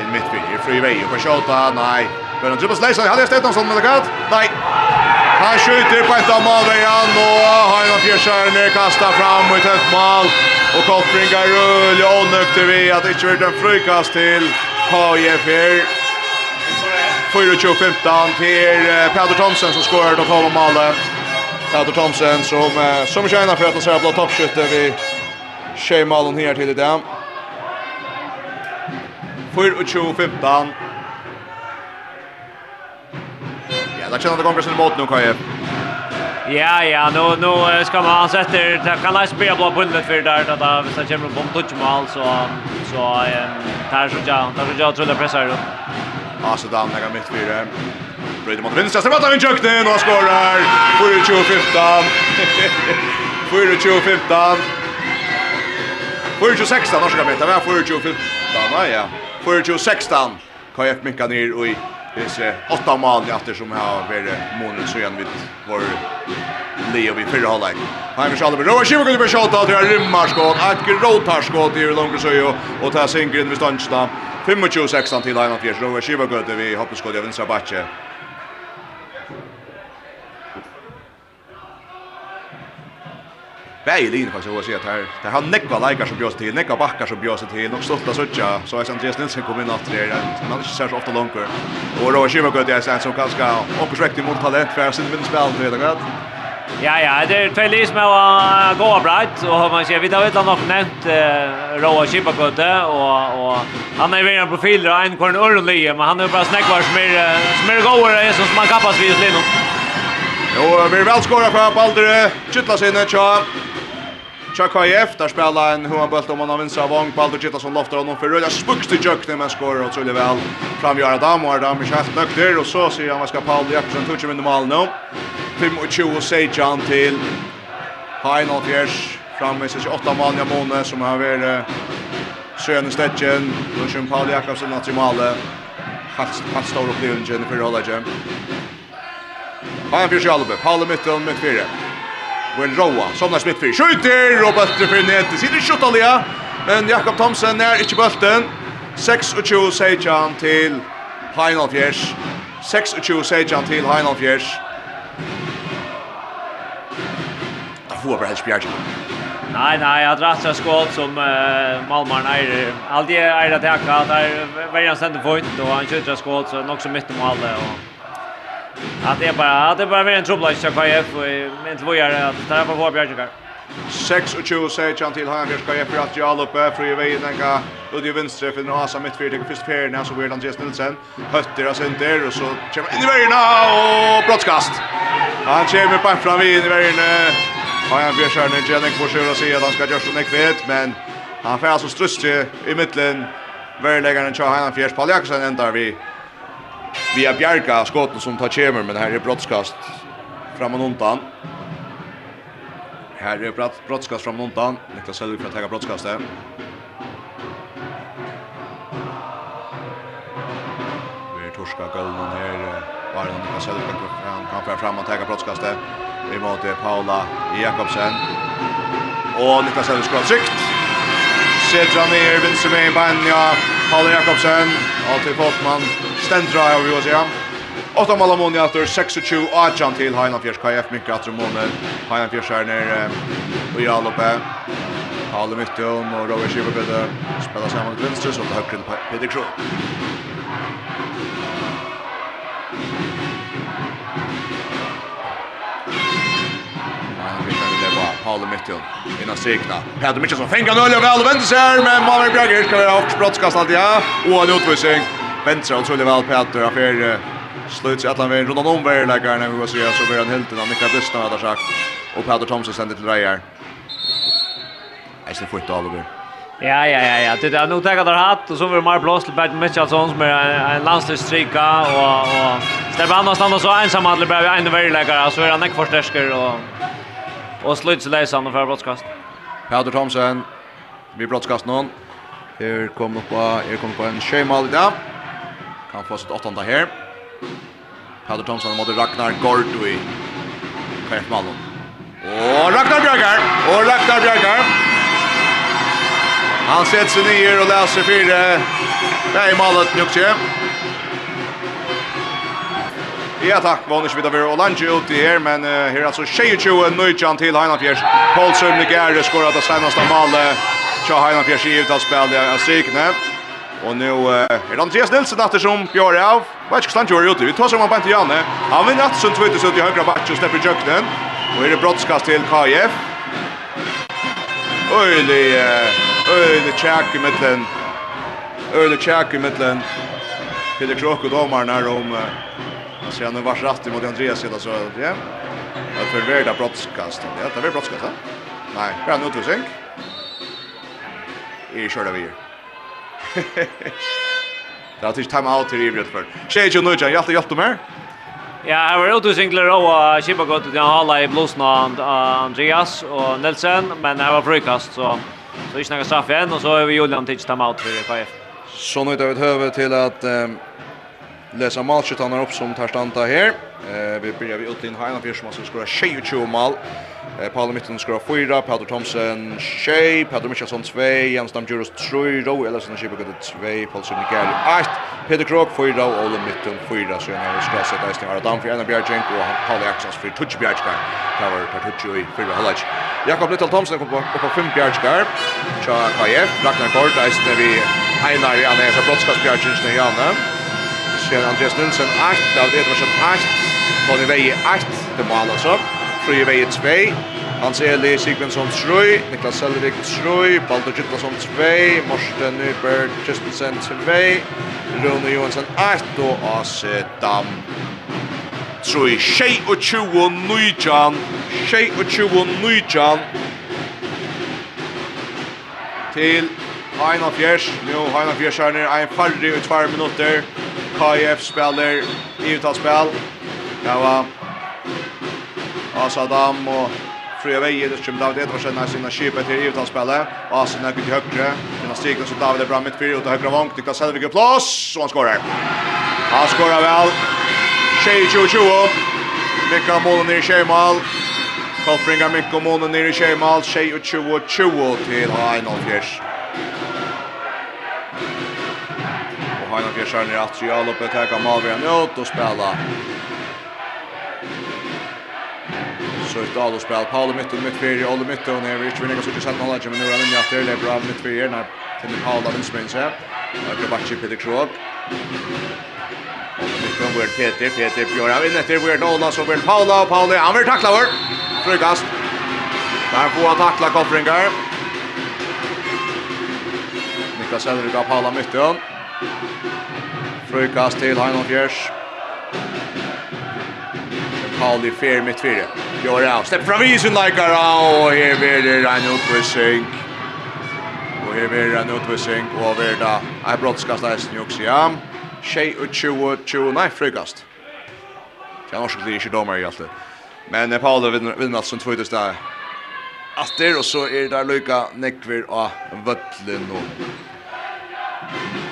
S4: En mittfyr, Frivej, og på kjota, nei. tjata, nej. Börjar hadde jeg hade noen sånn, med det gott? Nei. Han skjuter på et av malveien, og Heina Fjersjæren er kastet fram mot ett mål. Och kopplingar rull, og nøkter vi at det ikke blir en frukast till her. 24-15 til Peder Thomsen som skorar de tolv malet. Peder Thomsen som, som tjänar for at han ser blå toppskytte vid Tjej Malon här till det. 4 och 20, 15. Ja, där känner det kommer sin mot nu, Kaje.
S5: Ja, ja, nu, nu ska man sätta det. kan läsa bli blå bullet för där. Det där, visst kommer på touch mål så, så tar så jag, tar så jag tror det pressar då.
S4: Ja, så där, jag mitt fyra. Brady mot vänstra, så vattar vi köknen och skorar. 4-2-15. 4-2-15. 4-16 norska meter, det var 4-15, ja. 4-16 kan jag minka ner i Hese åtta mål efter som har varit månen så igen vid vår Leo vid förra halvlek. med Schalberg, Roar Schimmer kunde beskjuta till en rymmarskott, ett gråtarskott i Långesøyo och tar Singren vid stansna. 25-16 till Heimer Fjärs, Roa Schimmer kunde vi hoppas skott i vänstra backe. bäge linje faktiskt och säga att här där har Nekva likar som björs till Nekva backar som björs till och stolt att söka så är Andreas Nilsson kommer in att det är man inte ser så ofta långt och då kör gott det sen som kanske och korrekt mot talent för sin minst spel för det gott
S5: Ja ja, det är två lis med att gå bra och man ser vi tar ut något nämnt eh, Roa Chipakotte och och han är vidare profiler och en korn Örnlie men han är bara snäckvar som är som är goare som man kapas vid Lino.
S4: Jo, vi är väl skåra fra Baldere, in sinne, tja. Chuck KF där spelar en Juan bult om han vinner av Wong Baldur Gittasson loftar honom för röda spukst i jökne men skårar otroligt väl framgöra dam och Adam är schaft nökter och så ser han vad ska Paul Jakobsen toucha med mål nu. 25 och Sejan till Heinol Fjärs. Fram med sig 8 mål i månaden som har varit sjön i Sönestechen då kör Paul Jakobsen att i målet. Fast fast stor upplevelse för Rollagen. Fjärs i själv. Paul i mitten mitt fyra og en råa. Sånn er smitt for skjøyter, og bøtter for nete. Sider skjøtt allia, men Jakob Thomsen er ikke bøtten. 26 sier til Heinald Fjers. 26 sier til Heinald Fjers. Da får bare helst Bjergjen.
S5: Nei, nei, jeg drar seg skål som uh, Malmaren eier. Aldri eier at jeg kan, der er veldig han stender og han kjøter skål, så nok som mitt om alle. Og... Att det är bara att det bara blir en trubbel i KF och men till vågar att ta på vår bjärkar.
S4: 6 och 20 säger han till han ska jag för att jag uppe för i vägen den går ut i vänster för nu har mitt fyrt i första när så blir just Nilsson hötter oss inte där och så kommer in i vägen och brottskast. Han kommer på fram i vägen. Ja, han blir skärna Jennick får sjöra sig att han ska göra så nekvet men han får alltså strust i mitten. Värläggaren Chahan Fjärs Paul Jakobsen ändar vi Vi har bjerga skotten som tar kjemer, men her er brottskast fram og undan. Her er brottskast fram og undan. Niklas Selvig att tega brottskastet. Vi er torska gulven her. Bare Niklas Selvig kan, kan, kan fram og tega brottskastet. Vi måtte Paula Jakobsen. Og Niklas Selvig skår trygt. han ned, vinser med i beinen. Paula Jakobsen. Og til Folkmann stendra av oss, ja. Åtta mål mån i åter 26 Arjan till Hainan Fjärs KF mycket att månen. Hainan Fjärs är ner och jag loppe. Alle Mytton och Roger Schibberbøde spelar samman till vänster så det högre Peter Kroh Paul Mitchell innan segna. Peter Mitchell som fänger nu och väl vänder sig men Malmö Bjerger ska vara också brottskast alltid ja. Och en utvisning vänster skulle väl Peter affär sluts att han vill runda om väl lägger när vi går så gör så blir han helt innan Niklas Busten har sagt och Peter Thomson sänder till Reyer. Eisen fort av Oliver.
S5: Ja, ja, ja, ja. Det är nog taget där hatt och så var det mer blåst till Bert Mitchellson som är en landslagsstrika och och Stefan har stannat så ensam att det blev en värdeläggare så är han inte förstärker och och sluts läsan för broadcast.
S4: Peter Thomson vi broadcast någon. Här kommer på, här kommer på en tjejmal idag kan få sitt åttonde här. Peter Thomsen mot Ragnar Gordui. Kajf Malon. Och Ragnar Björgar. Och Ragnar Björgar. Han sätter sig ner och läser fyra. Det är målet nu också. Ja tack, vann inte vidare och Lange ut i här, men uh, här är alltså 22 nöjtjan till Heinafjärs. Paul Sundnik är det skorat det senaste målet. Tja Heinafjärs i utavspel, det är strykne. Och nu är det Andreas Nilsson efter som björ av. Vet inte hur han ute. Vi tar som han på inte Janne. Han vinner att som tvåtus ut i högra back och släpper jökten. Och är det brottskast till KF. Öjlig, öjlig tjack i mittlen. Öjlig tjack i mittlen. Peter Krok och domaren här om... Man ser han vars rätt mot Andreas sedan så... Ja. Att förvärda brottskast. Ja, det var brottskast, va? Nej, det är en utvisning. Är körda vi. Det har tagit time out i för. Tjej och jag har hjälpt mer?
S5: Ja, här var Otto Singler och Kipa gott till Halla i blåsna Andreas och Nelson, men här var frukast så så är snacka straff igen och så är vi Julian till time out för KF.
S4: Så nu tar vi över till att läsa matchen upp som tar stanta här. Eh vi börjar vi ut in Heinafjärs som ska skora 20 mål. Eh Paul Mitten skora 4, Peter Thomsen 6, Peter Michelson 2, Jens Damjuros 3, Ro Ellison skipper gott 2, Paul Sinikal 8, Peter Krok 4 og Ole Mitten 4, så han skal sette eisen her Adam for Anna Bjergjenk og Paul Axels for Touch Bjergjenk. Cover per Touch i fyrra halvleg. Jakob Little Thomsen kom på på 5 Bjergjenk. Cha Kajev, Ragnar Kort eisen vi Einar i Anna fra Brotskas Bjergjenk i Janne. Sen Andreas Nilsen 8, David Edvarsen 8, Tony Veje 8, det mål altså. Frøye Veie 2, Hans Eli Sigmundsson 3, Niklas Selvig 3, Baldur Gittlason 2, Morsten Nyberg Kristensen 2, Rune Johansson 1 og AC Dam 3. Tjej og tjuo Nujan, tjej og tjuo Nujan til Heina Fjers. Nu Heina Fjers er nere en farri i tvær minutter. KF spiller i uttalsspill. Ja, va av Saddam og fria veier, det kommer David Edvarsen her sina kipet til Ivtalspillet, og Asen er gutt i høyre, finner stikken så David er bra midtfyr, og til høyre vank, dykta Selvig i plass, og han skårer. Han skårer vel, 20-20, Mikka Målen nere i Kjeimal, Kolfringa Mikka Målen nere i Kjeimal, 20-20 til Hainolfjers. Og Hainolfjers er nere at Trialoppet, her kan Malvian ut og spela så ett all och spel Paul mitt och mitt fyra all mitt och när Rich Renega så just att hålla men nu är han efter det bra mitt fyra när till Paul av Smith här. Och back chip Peter Krog. Det kommer vart Peter Peter Björn av efter vart Nola så vart Paul och Paul. han vart tacklad vår. Frukast. Där får han tackla Koffringar. Niklas Elvik av Paul mitt och Frukast till Heinolf Gjers. Pauli fer mitt fyrir gjør ja, stepp fra visen leikar, og her blir det en utvisning. Og her blir det en utvisning, og her er det en brottskast leisen jo også, ja. Tjej og tjuo, tjuo, nei, frikast. Det er norsk ikke dommer i alt det. Men Paolo vinner alt som tvøytes der. Atter, og så er det lykka nekver av Vøtlen nå.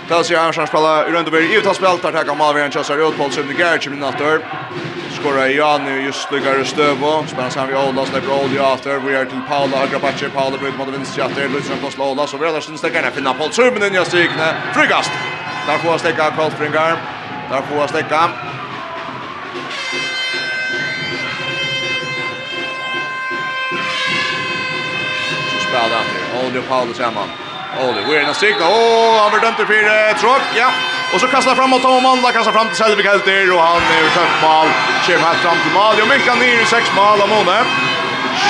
S4: Pelsi Armstrong spiller i Røndeberg, i utall tar takk av Malvian Kjøsar ut, Paul Søvne Gertsen i natter skorar Jan nu just lyckar stöva. Spelar han vi Ola släpper Ola i åter. Vi är till Paula högra backen. Paula bryter mot vänster åter. Lutsson på slå Ola så vi Andersen stäcker ner finna Paul Sjöben in i strikne. Frigast. Där får stäcka Karl Springar. Där får stäcka. Så spelar han. Ola Paula samman. Ola, vi är stigna. Åh, han blir dömd för tråk. Ja. Och så kastar fram mot Tom där kastar fram till Selvik Helter och han är tömt mål. Kjem här fram till mål. Och Minkan ner i sex mål av Måne.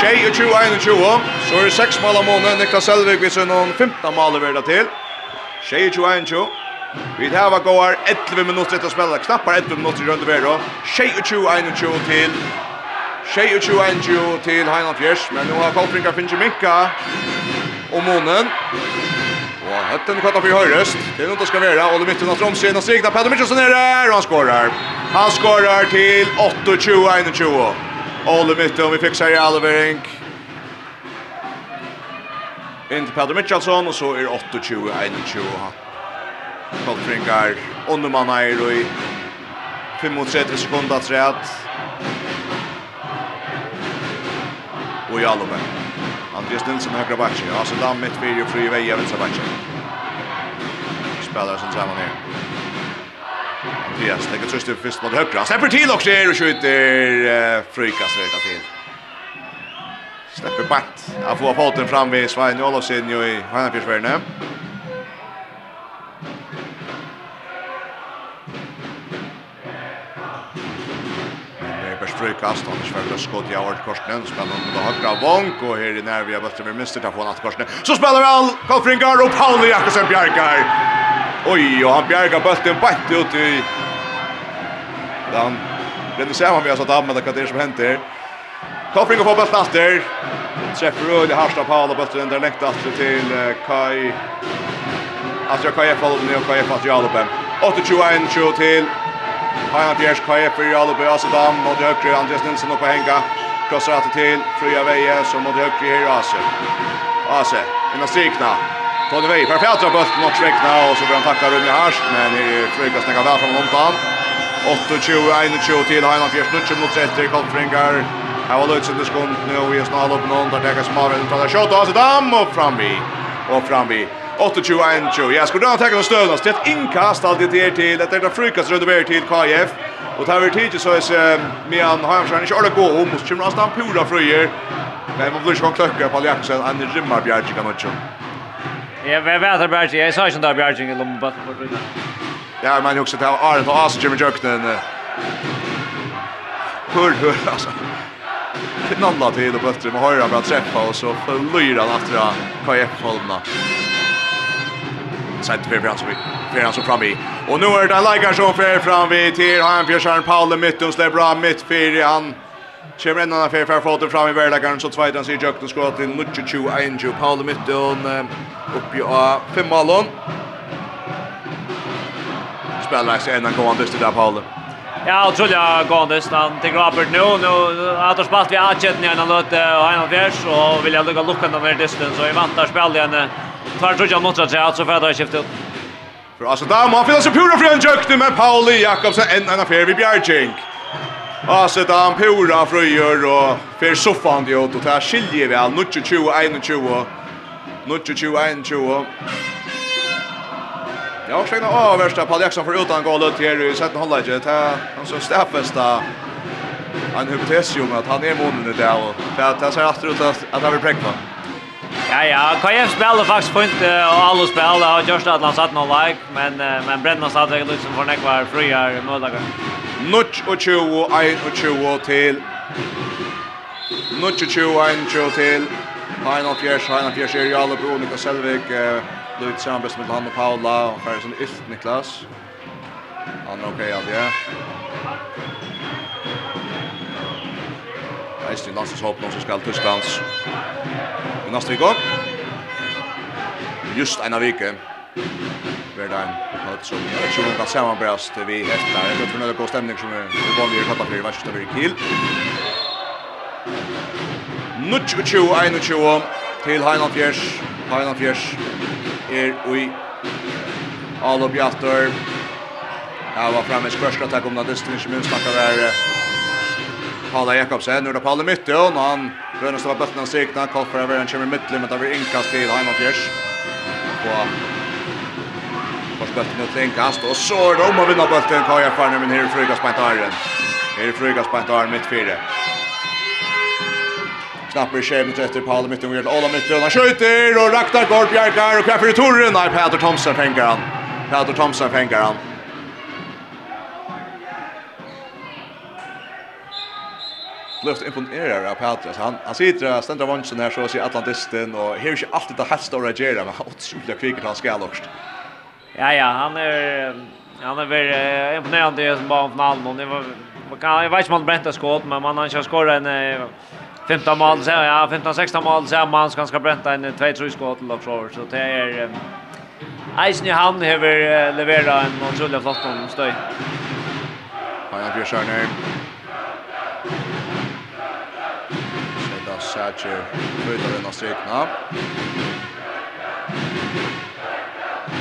S4: Tjej och 21 och Så är det sex mål av Måne. Niklas Selvik visar någon 15 mål över det till. Tjej och 21 och Vi tar vad går 11 minuter att spela. Knappar 11 minuter runt över då. Tjej och 21 och till Tjej och 21 till Heinald Fjärs. Men nu har Kolfrinka Finche Minka. Och Månen. Och hötten kvartar i høyrest. Det er noe det ska være. Och det mitten av Tromsö. og strikna Petter Mitchelsson er där. Og han skorar. Han skorar till 8-20-21. Ole mitten. Vi fixar i Alverink. In till Petter Mitchelsson. Och så är 28-21. Koltringar. Undermann er i 35 sekunder att träd. Och i Alverink. Andreas Nilsson högra backen. Ja, så där mitt video fri vei av vänstra backen. Spelar som samman här. Andreas lägger tröst upp först mot högra. Släpper till också skär och skjuter uh, frikast rätta till. Släpper bant. Han får foten fram vid Svein Olofsson i Hannafjärsvärne. Kleiber strykast, annars för det skott i Howard Korsnen, spelar på det högra vonk, och här i närvia bättre med Mr. få natt Korsnen. Så spelar väl Kolfringar och Pauli Jakobsen Bjerkar. Oj, och han bjergar bulten bänt ut i... Den brenner sig hemma med oss att använda vad det är som händer. Kolfringar får bulten efter. Träffar Röd i Harstad Paul och bulten där längst efter till Kai... Alltså jag kan ju falla ner och kan ju fatta 8-21 till Har han Jers Kaje för alla på Asadam mot högre Andreas Nilsson upp och hänga. Krossar att till fria Veje som mot högre här Ase. Ase inna strikna. Tony Veje, för fjärde bult mot strikna och så blir han tacka Rumi Harst men i frukast näka väl från Lompan. 28-21 till Heinland Fjärs Nutsch mot 30 kontringar. Här var Lutzen det skont nu och i snall upp någon där täckas Marvin tar skott och Asadam och frambi. Och frambi. 28-21. Ja, skulle du ha tagit en stöd. Det är ett inkast alltid till er till. Det är en frukast runt över till KF. Och tar vi tid så är Mian Hamsjön inte ordet gå om. Och kommer han stann pura fröjer. Men man blir så klöcker på Jackson. Han rimmar Bjergi kan också.
S5: Ja, vi vet att Bjergi. Jag sa inte att Bjergi är långt bort.
S4: Ja, men också till Arent och Asa Jimmy Jöknen. Hör, hör, alltså En knalla tid och bättre med har ju att träffa och så förlyra han efter KF-hållna sent för fram vi för han så fram i. Och nu är det Laika som för fram vi till han för Paul mitt och släpper bra mitt för han. Kommer en annan för för fram i värlagaren så tvåt han sig jukt och skott till Nuccio Chu Angel Paul mitt och upp i fem mål. Spelar sig en gång där till där Paul.
S5: Ja, och Juja går det stan till Robert nu. Nu att ha spalt vi har chatten igen och och en av vers. Och vill jag lucka lucka den här distansen Så i vantar spel igen Tar tror jag måste säga så färdar skiftet.
S4: För alltså där man finns så pura från jökte med Pauli Jakobsen en annan fair vi Bjärchink. Alltså där han pura fröjer och för soffan det åt och ta skiljer vi all 20 21 22-21. Ja, och sen av värsta Paul Jackson för utan gålet här i sjätte ta Han så stäffesta en hypotes om att han är månen där och det ser efter ut att han vill präkva.
S5: Ja, ja, KF spelar faktiskt på inte och alla spelar har just att han satt någon like, men men Brennan satt det liksom för näck var friar möjligare.
S4: Notch och 20 och 1 och 20 till. Notch och 20 1 20 till. Hein och Fjärs, Hein och Fjärs är ju alla bror Niklas Selvik, Lut Sambes med Hanna Paula och Fersen Ylt Niklas. Han är okej att det. Eistin landsens hopp, någon som skal Tysklands i nästa vecka. Just en av vecka. Vär en något som jag tror kan sammanbrast vi häftar. Det tror det det god stämning som vi vanliga kappa för värsta blir kill. Nutch och Chu ein och Chu till Heinald Fjärs. Heinald Fjärs är i Alo Bjartor. Ja, var framme i skvärska takk om det. Det är inte minst snackar där Paula Jakobsen. Nu er det Paula Mytte og han Rønne står på bøtten av sikten, Kolfer over, han kommer i midtlig, men det blir inkast til Heim og Fjers. Og Først bøtten ut til innkast, og så er det om å vinna bøtten, Kaja Farner, men her er Frugas Beintaren. Her er Frugas Beintaren, mitt fire. Knapper i skjer mot etter Paul midt om Ola midt og han skjøter, og Raktar går bjergar, og kveffer i Torren, nei, Peter Thomsen fengar han. Peter Thomsen fengar han. blivit imponerar av Patrik. Han han sitter och ständer vanchen här så ser Atlantisten och här är ju alltid det här stora Jera med otroligt kvickhet han ska också.
S5: Ja ja, han är han är väl imponerande som bara från Almon. Det var man kan jag vet inte man bränta skott men man har skora en 15 mål så ja 15 16 mål så man ska ska bränta en 2 3 skott eller så så det är Eisen i hand har levera en otrolig flott om støy.
S4: Ja, jeg blir skjørner. Thatcher skjuter undan strykna.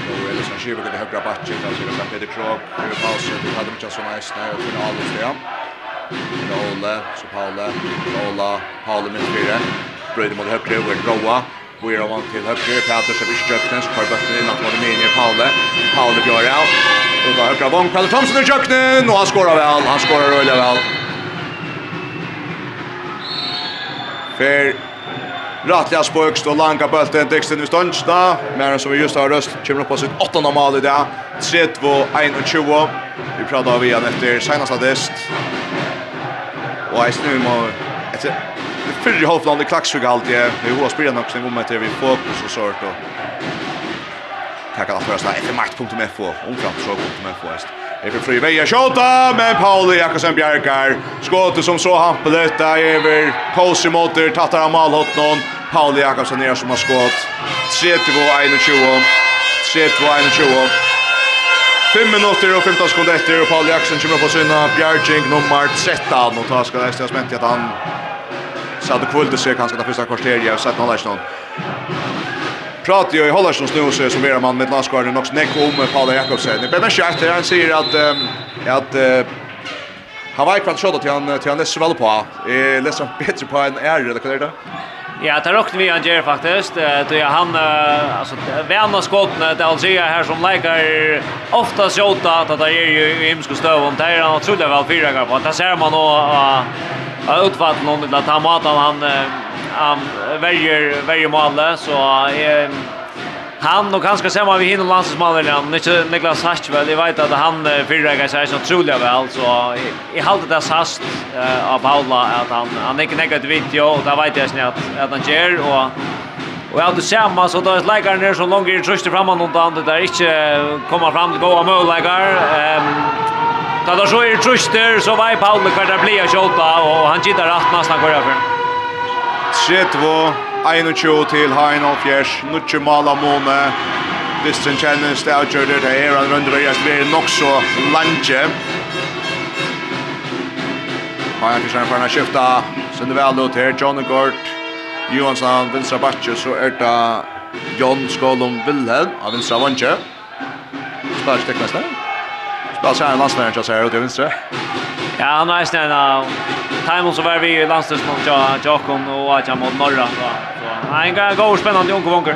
S4: Och eller som skivar det högra backen alltså det kan Peter Krog över pausen det hade mycket så nice när jag kunde alltså det. Rolle, så Paula, Ola, Paula med fyra. Bröder mot högra över Roa. Vi är vant till högra Peter som är stökten så kvar backen innan var det meningen Paula. Paula gör det. Och då högra vång Peter Thomsen i köknen och han skorar väl. Han skorar rullar väl. Fer Rattliga spökst och langa bulten Dixon i ståndsna. Men som vi just har röst kommer upp på sitt åttonde mål i dag. 3-2-1-20. Vi pratar av igen efter senaste dest. Och jag snur må... Efter fyrre halvland i klacksvig alltid. Vi har spelat också en moment där vi fokus och sort. Och... Tackar att oss där. Efter makt.fo. Omfram så.fo. Efer fri veja skjåta, men Pauli Jakobsen Bjerkar skottet som så hampelet, det er Efer Kosi måter, tattar av någon Pauli Jakobsen ner som har skått, 32-21, 32-21. 5 minuter och 15 sekunder efter och Pauli Jakobsen kommer på sina Bjerking nummer 13, Och tar ska det stå spänt i att han satt og kvulde sig kanske det första kvarteret, jag satt sett noen pratar ju i Hollandsson snus som är man med landskåren också Nick om Paul Jakobsen. Det blir skärt han säger att att han var kvart skjuta till han till han läser väl på. Eh läser bättre på en är eller det är det?
S5: Ja, det råkte vi han gör faktiskt. Det är han alltså värna skotten att är här som lägger ofta skjuta att det är ju hemskt stöv om det är han otroligt väl fyra gånger på. Det ser man då utfallet någon att han matar han han väljer väljer mål så är han och ser samma vi hinner landslagsmannen han inte Niklas Hachvel jag vet att han förra gången så otroligt väl så i hållet där sast av Paula att han han är inte negativ video och där vet jag snart att han ger och Och jag det samme, så är leikaren ner så långt i tröst framan noen da, det är inte komma fram till goda möjligheter. Ehm Ta då så er trøster, så var Paul kvar där blir jag skjuta och han gittar rätt nästan hver jeg
S4: Tretvo, 21 til Haino Fjers, Nutje Mala Måne. Distrin kjennes det avgjørder det her, han rundt og det blir nok så lanje. Haino Fjers er ferdig skifta, sender vel ut her, Johnny Gort, Johansson, Vinstra Batje, så er det John Skålum Wilhelm, av Vinstra Vinsra Vanje. Spars der. Spars her en landsmæren, så er det Vinstra.
S5: Ja, han er snart av Timon så var vi i landstens mot Jakob och Aja mot norra så. Nej, en går spännande onkel
S4: onkel.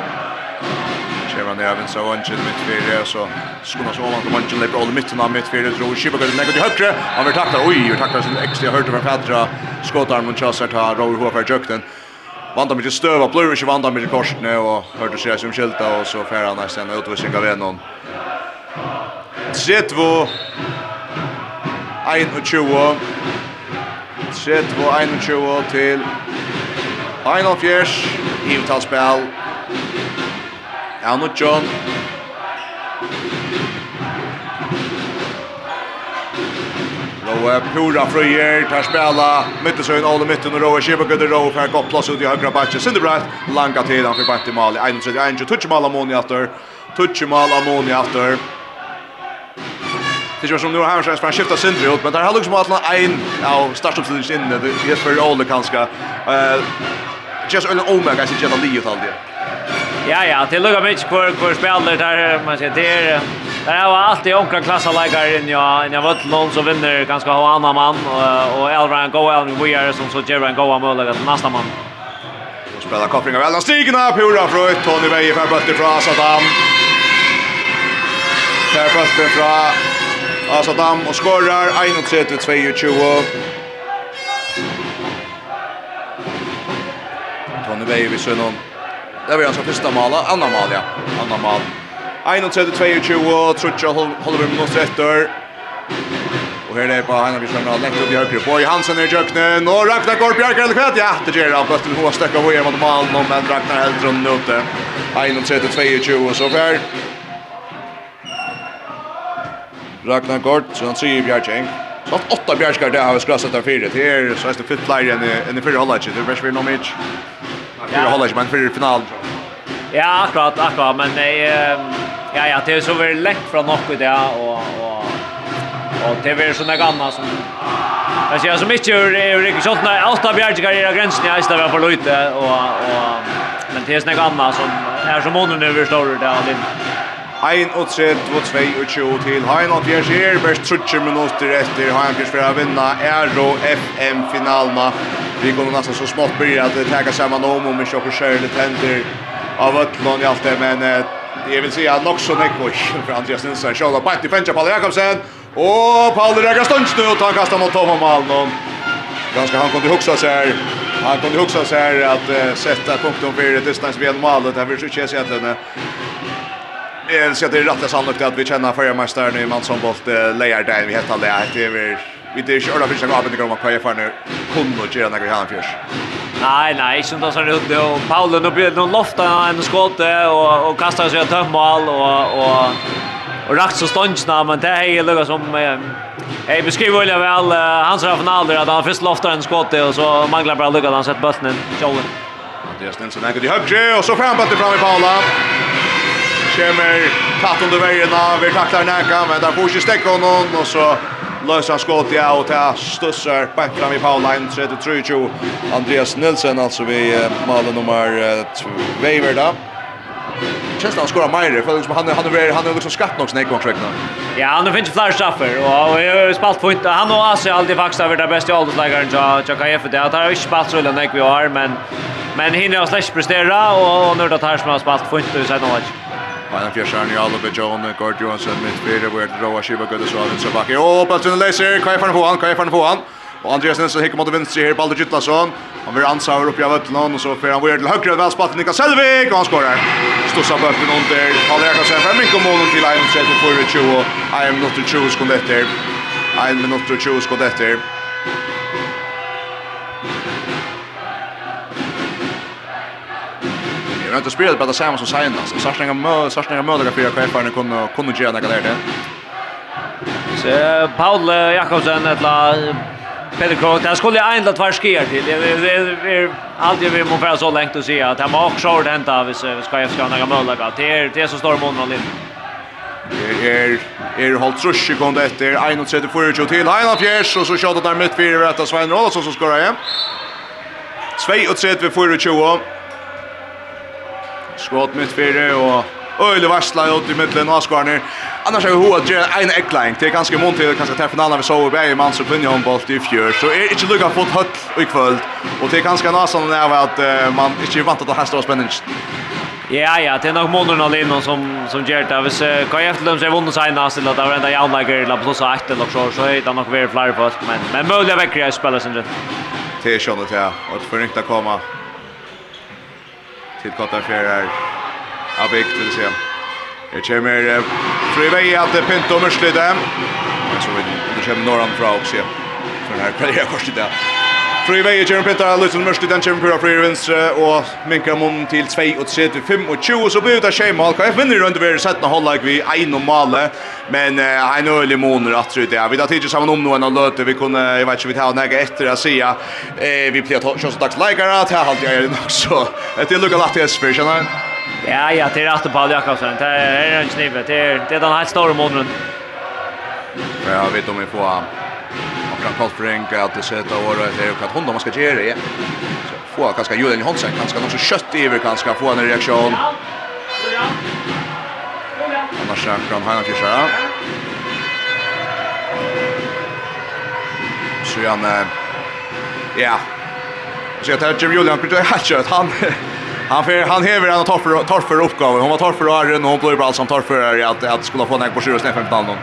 S4: Kjevan Evans så ungen mitt fyra så skulle så man komma ungen på mitten av mitt fyra tror Shiba går ner till högra. Han vill tackla. Oj, han tacklar sin extra hörte för Petra. Skottarm mot Chassar ta Roger Hofer jukten. Vandar mycket stöv och blur inte vandar mycket korsne och hörde sig som skylta och så färran nästan utvisning av en någon. Tretvo 21. 30-21 til i Ivetalsspel. Ja, nå John. Roa pura fröjer, tar spela, mittesøyn, alle mitten, og Roa kjipa gudder Roa for en plass ut i høyre bakke, Sindebreit, langa tid, han fyrir bant i mali, 31, tutsi mal amoni aftur, tutsi mal amoni aftur, det är som nu har han ska skifta Sindri ut men där har liksom att en av startups in det är för Ole kanske. Eh just en omega så jävla livet all det.
S5: Ja ja, det lukar mycket kvar kvar spelar där man ser det är... Det här var alltid onkra klassalägare in ja, in jag vet någon som vinner ganska ha annan man och och Elran go Elran we are som så Jerran go amol att nästa man.
S4: Och spelar kopplingar väl. Stigna Pura Fröj Tony Veje, för bort ifrån Saddam. Där bort ifrån Asadam og skorar 31-22. Tony Bay vi ser sønner. Det var hans första målet, andra mål, ja. Andra mål. 31-22, Trutja holder vi minutter etter. Og her er det på Heina Bjørn og Lektor Bjørk. Boy Hansen er i köknen. Nå Ragnar går Björk eller kvätt. Ja, det gjør han. Bøtten hun har stekket av hjem mot malen. Men Ragnar helt runt ute. 31-22, så fer. Ragnar Gård, så han sier Bjergjeng. Så att åtta bjärskar där har vi skrasat där fyra. Det är så är det fett läge än i förra halvlek. Det bärs vi nog mycket. Förra halvlek men för final.
S5: Ja, akkurat, akkurat, men eh ja ja, det är så väl lätt från något det och och och det är såna gamla som Jag ser så mycket ur Erik Schottna åtta bjärskar i gränsen i Ystad var lite och och men det är såna gamla som är som honom överstår det där
S4: och 1 och 3 2 22 till Heinland Bjerger bäst 30 minuter efter Heinland Bjerger för att vinna Euro FM finalen. Vi kommer nästan så smått börja att ta samman om om vi kör själva det av Ötlån i allt det men jag vill säga nog så mycket för Andreas Nilsson kör på till Fencha Paul Jakobsen och Paul Jakobsen nu och tar kastar mot Tom Malmon. Ganska han kunde huxa sig här. Han kunde huxa sig här att uh, sätta punkten för distansben målet. Här vill så känns Jeg ønsker at det er rett og sannlagt at vi kjenner førermesteren i Mansombolt leierdein vi heter Lea. Det er vi det är själva första gången om att kaja för nu kom och göra några här fjärs.
S5: Nej, nej, som då så det ut och Paolo nu blir någon lofta en skott och och kastar sig ett mål och och och rakt så ståndsna men det är ju som jag beskriver väl väl hans Ronaldo att han först loftar en skott och så manglar bara lucka han sett bollen. Joel.
S4: Andreas Nilsson äger i högre och så fram på fram i Paula kommer tatt under vägen av vi tacklar näka men där får ju stäcka honom och så löser han skott i och ta stussar bak fram i Paul line 33 Andreas Nilsson alltså vi mål nummer 2 Weaver då Kjensla han skorar meire, for liksom, han, han, er, han er liksom skatt nok snakk kontrakten.
S5: Ja, han finnes flere straffer, og jeg har spalt på inte. Han og Asi har alltid faktisk vært det beste jag kan til KF. Det har ikke spalt så veldig vi har, men, men hinner har slett prestera, og, og nå er det her som har spalt på inte, så er
S4: Maja Fjersjern i alle Bejon, Gord Johansen, midtbyrde, hvor er det Roa Kiva, Gødde Svalin, så bakke, og Baltun Leiser, hva er for han få han, hva er for få han? Og Andreas Nilsson hickar mot vänster här Baldur Gittlason, han blir ansaver upp i Øtland, och så får han hvor till til väl velspalt Niklas Selvik och han skorar. Stossa på Øtland under, Kalle Erkansen, fra Mikkomålen til 1.34, 1.20, 1.20 skånd etter, 1.20 skånd etter, Jag inte spelat bara samma som senast. Sarsningar mö, sarsningar mö där fyra chefer kunde kunde göra något där det.
S5: Så Paul Jakobsen etla Peter Krog, det skulle jag ändå tvär sker till. Det är alltid vi måste vara så längt att se att han har också det hända vi ska jag några möjliga. Det är det som står månaden lite.
S4: Er är halt trusch sekund efter 1.34 till Heinolf Fjärs och så skjuter där mitt fyra rätta Svein Rolfsson som skorar igen. 2 och 3 Skott mitt fyrir og Øyle varsla ut i middelen og skvarner. Annars er vi hoa gjør en eklein. Det er ganske mån til kanskje til finalen vi så i i manns og kvinne håndbolt i fjør. Så er ikke lukka fått høtt i kvöld. Og det er ganske nasan av at man ikke er vant til å heste av spenning.
S5: Ja, ja, det er nok måneden alene som, som gjør det. Hvis uh, hva efter dem så er vunnet seg nast til at det var enda jaunleger eller pluss av etter eller så, så er det nok vært flere folk. Men, men mulig å vekker jeg spiller sin rett.
S4: Det er skjønnet, ja. Og det får ikke komme til Kottarfjärar av Bikt vill se. Det kommer Frivei att Pinto Mörslide. Men så vi det kommer norran fra också. Så den här karriärkorset där. Frøy vei i Kjøren Pintar, Løysen Mørsti, den kjøren pura frøy i vinstre, og minka mun til 2 og 3 til 5 og 20, så blir det tjei mal. KF vinner rundt ved 17 halvlag vi ein og male, men ein øyelig måneder at det er. Vi tar tidlig sammen om noen av løte, vi kunne, jeg vet ikke, vi tar nægge etter å sija, vi blir å kjønns dags leikere, det er halvt jeg er nok, så. Det er lukka latt til Esper, kjenner
S5: Ja, ja, det er rett og Paul Jakobsen, det er en snive, det er den helt store måneden.
S4: Ja, vet om vi får Gran Paul Frank att det sätta året det är ju att hon man ska göra det. Så få kanske Julian Hansen kanske någon så kött över kanske få en reaktion. Annars så kan han kanske köra. Så han ja. Så jag tar Julian på det här han Han för han häver en torfer torfer uppgåva. Hon var torfer och hon blir bara som torfer att att skulle få näck på 7 och 15 någon.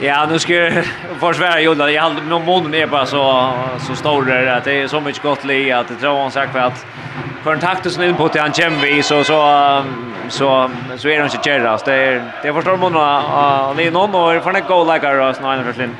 S5: Ja, nu ska jag försvara Jolla. Jag hade någon mån är bara så så stor där att det är så mycket gott li att det tror han sagt för att för en takt som input till han kommer vi så så så så är det inte kärast. Det är det förstår man och det är någon och för en goal like our us nine för Flynn.